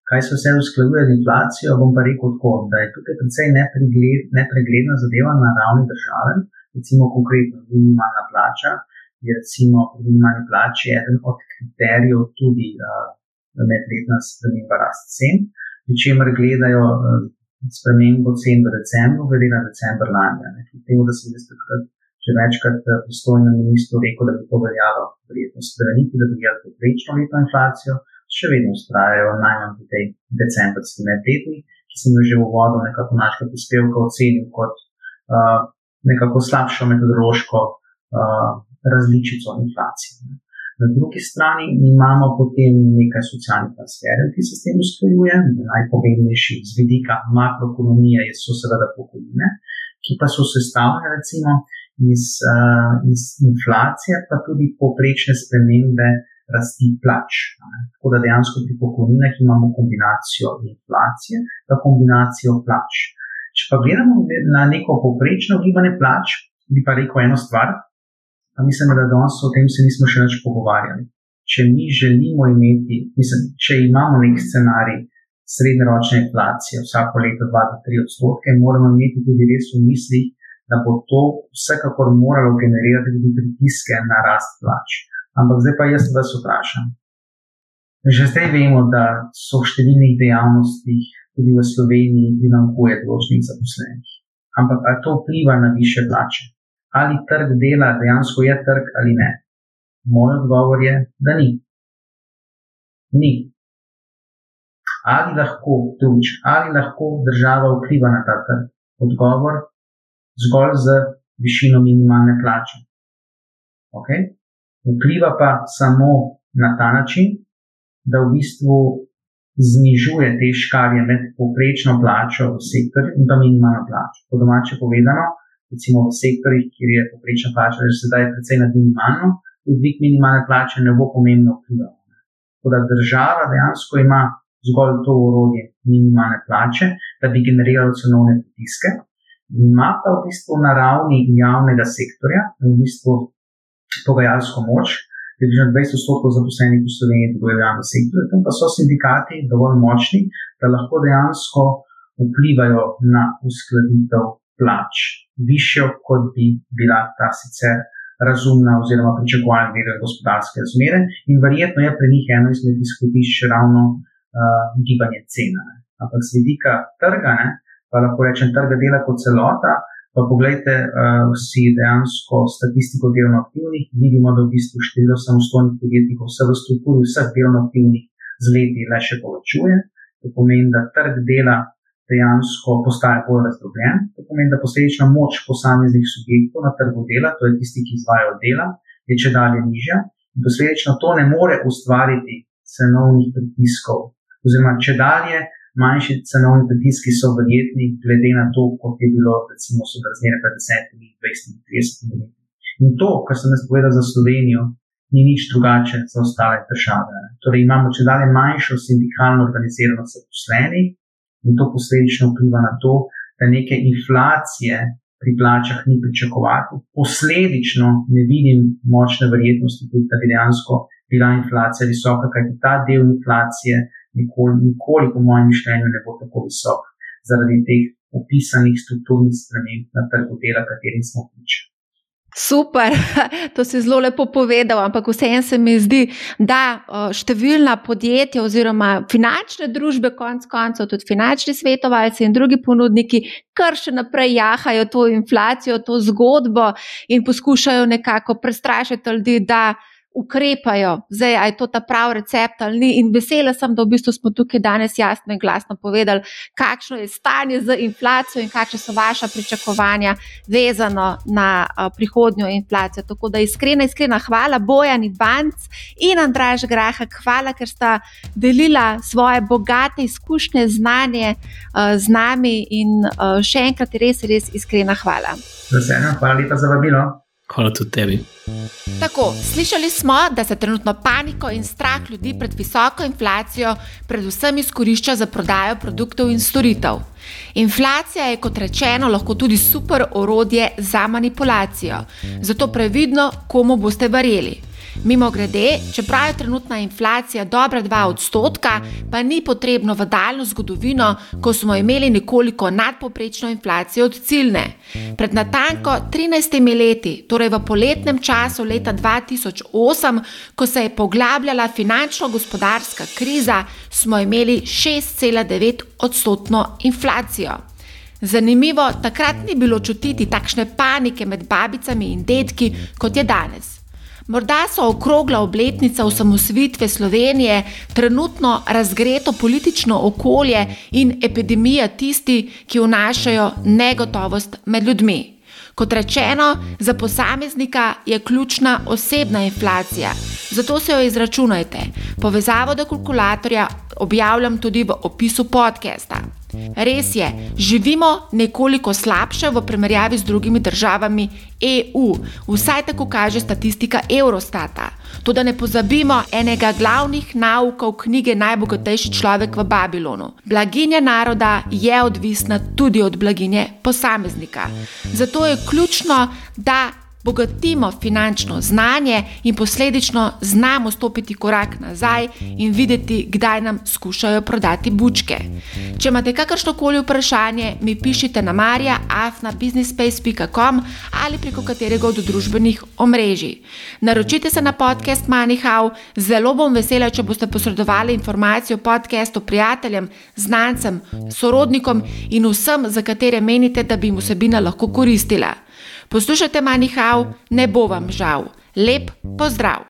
Kaj se vse usklajuje z inflacijo, bom pa rekel tako, da je tukaj precej nepregled, nepregledna zadeva na ravni države. Recimo, konkretno, minimalna plača je recimo pri minimalni plači eden od kriterijev tudi uh, medletna sprememba rast cen, pri čemer gledajo uh, spremembo cen v decembru, glede na decembr lani. Kljub temu, da sem jaz takrat že večkrat pristojnem ministru rekel, da bi to veljalo verjetno spremeniti, da bi veljalo poprečno letno inflacijo še vedno ustrajajo najmanj v tej decembrski medletni, ki sem jo že v uvodu nekako našega prispevka ocenil kot uh, nekako slabšo metodološko uh, različico inflacije. Na drugi strani imamo potem nekaj socialnih transferjev, ki se s tem usklajuje. Najpomembnejši z vidika makroekonomije so seveda pokojnine, ki pa so sestavljene recimo iz, uh, iz inflacije, pa tudi poprečne spremembe rasti plač. Tako da dejansko pri pokojninah imamo kombinacijo inflacije in kombinacijo plač. Če pa gledamo na neko povprečno gibanje plač, bi pa rekel eno stvar, pa mislim, da danes o tem se nismo še več pogovarjali. Če mi želimo imeti, mislim, če imamo nek scenarij srednjeročne inflacije vsako leto 2-3 odstotke, moramo imeti tudi res v mislih, da bo to vsekakor moralo generirati tudi pritiske na rast plač. Ampak zdaj pa jaz vas vprašam. Že zdaj vemo, da so v številnih dejavnostih, tudi v Sloveniji, primankuje določenih zaposlenih. Ampak ali to vpliva na više plače? Ali trg dela dejansko je trg ali ne? Moj odgovor je, da ni. Ni. Ali lahko, tuč, ali lahko država vpliva na ta trg? Odgovor zgolj z višino minimalne plače. Okay? vpliva pa samo na ta način, da v bistvu znižuje te škarje med povprečno plačo v sektorju in pa minimalno plačo. Po domače povedano, recimo v sektorjih, kjer je povprečna plača že sedaj precej nad minimalno, dvig minimalne plače ne bo pomembno vplival. Tako da država dejansko ima zgolj to urodje minimalne plače, da bi generiralo cenovne pritiske. Ima pa v bistvu na ravni javnega sektorja, v bistvu pogajalsko moč, približno 20 odstotkov zaposlenih v Sloveniji deluje v javnem sektorju, tam pa so sindikati dovolj močni, da lahko dejansko vplivajo na uskladitev plač, višjo, kot bi bila ta sicer razumna oziroma pričakovana glede gospodarske razmere in verjetno je pri njih eno izmed izhodišč ravno uh, gibanje cena. Ampak z vidika trga, ne, pa lahko rečem trga dela kot celota, Pa pogledajte uh, si dejansko statistiko delovno aktivnih, vidimo, da v bistvu število samostojnih podjetnikov vse v strukturi vseh delovno aktivnih z leti le še povečuje. To pomeni, da trg dela dejansko postaja bolj razdrobljen. To pomeni, da posledična moč posameznih subjektov na trgu dela, to je tisti, ki izvajo dela, je če dalje nižja. In posledično to ne more ustvariti cenovnih pritiskov, oziroma če dalje manjši cenovni pritiski so verjetni, glede na to, kot je bilo, recimo, so razmere pred 10, 20, 30 leti. In to, kar sem jaz povedal za Slovenijo, ni nič drugače za ostale države. Torej, imamo če dalje manjšo sindikalno organiziranost zaposlenih in to posledično vpliva na to, da neke inflacije pri plačah ni pričakovati. Posledično ne vidim močne verjetnosti, da bi dejansko bila inflacija visoka, kajti ta del inflacije nikoli, nikoli, po mojem mišljenju, ne bo tako visok zaradi teh opisanih strukturnih sprememb na trgu dela, katerim smo priča. Super, <laughs> to si zelo lepo povedal, ampak vseeno se mi zdi, da številna podjetja oziroma finančne družbe, konc koncev tudi finančni svetovalci in drugi ponudniki, kar še naprej jahajo to inflacijo, to zgodbo in poskušajo nekako prestrašiti ljudi, da ukrepajo, zdaj je to ta pravi recept ali ni. In vesela sem, da v bistvu smo tukaj danes jasno in glasno povedali, kakšno je stanje z inflacijo in kakšne so vaše pričakovanja vezano na prihodnjo inflacijo. Tako da iskrena, iskrena hvala Bojani Banc in Andraž Graha, hvala, ker sta delila svoje bogate izkušnje, znanje z nami in še enkrat res, res iskrena hvala. Veselno, hvala lepa za vabilo. Hvala tudi tebi. Tako, slišali smo, da se trenutno paniko in strah ljudi pred visoko inflacijo predvsem izkorišča za prodajo produktov in storitev. Inflacija je, kot rečeno, lahko tudi super orodje za manipulacijo, zato previdno, komu boste verjeli. Mimo grede, čeprav je trenutna inflacija dobra 2 odstotka, pa ni potrebno v daljno zgodovino, ko smo imeli nekoliko nadpoprečno inflacijo od ciljne. Pred natanko 13 leti, torej v poletnem času leta 2008, ko se je poglabljala finančno-gospodarska kriza, smo imeli 6,9 odstotno inflacijo. Zanimivo, takrat ni bilo čutiti takšne panike med babicami in detki, kot je danes. Morda so okrogla obletnica osamosvitve Slovenije, trenutno razgreto politično okolje in epidemija tisti, ki vnašajo negotovost med ljudmi. Kot rečeno, za posameznika je ključna osebna inflacija, zato se jo izračunajte. Povezavo do kalkulatorja objavljam tudi v opisu podcasta. Res je, živimo nekoliko slabše v primerjavi z drugimi državami EU, vsaj tako kaže statistika Eurostata. Toda ne pozabimo enega glavnih naukov knjige Najbogatejši človek v Babilonu. Blaginja naroda je odvisna tudi od blaginje posameznika. Zato je ključno, da bogatimo finančno znanje in posledično znamo stopiti korak nazaj in videti, kdaj nam skušajo prodati bučke. Če imate kakršno koli vprašanje, mi pišite na marja.afnabusinessspace.com ali preko katerega od družbenih omrežij. Naročite se na podcast Manihau, zelo bom vesela, če boste posredovali informacijo o podkastu prijateljem, znancem, sorodnikom in vsem, za katere menite, da bi jim vsebina lahko koristila. Poslušajte Manihau, ne bo vam žal. Lep pozdrav!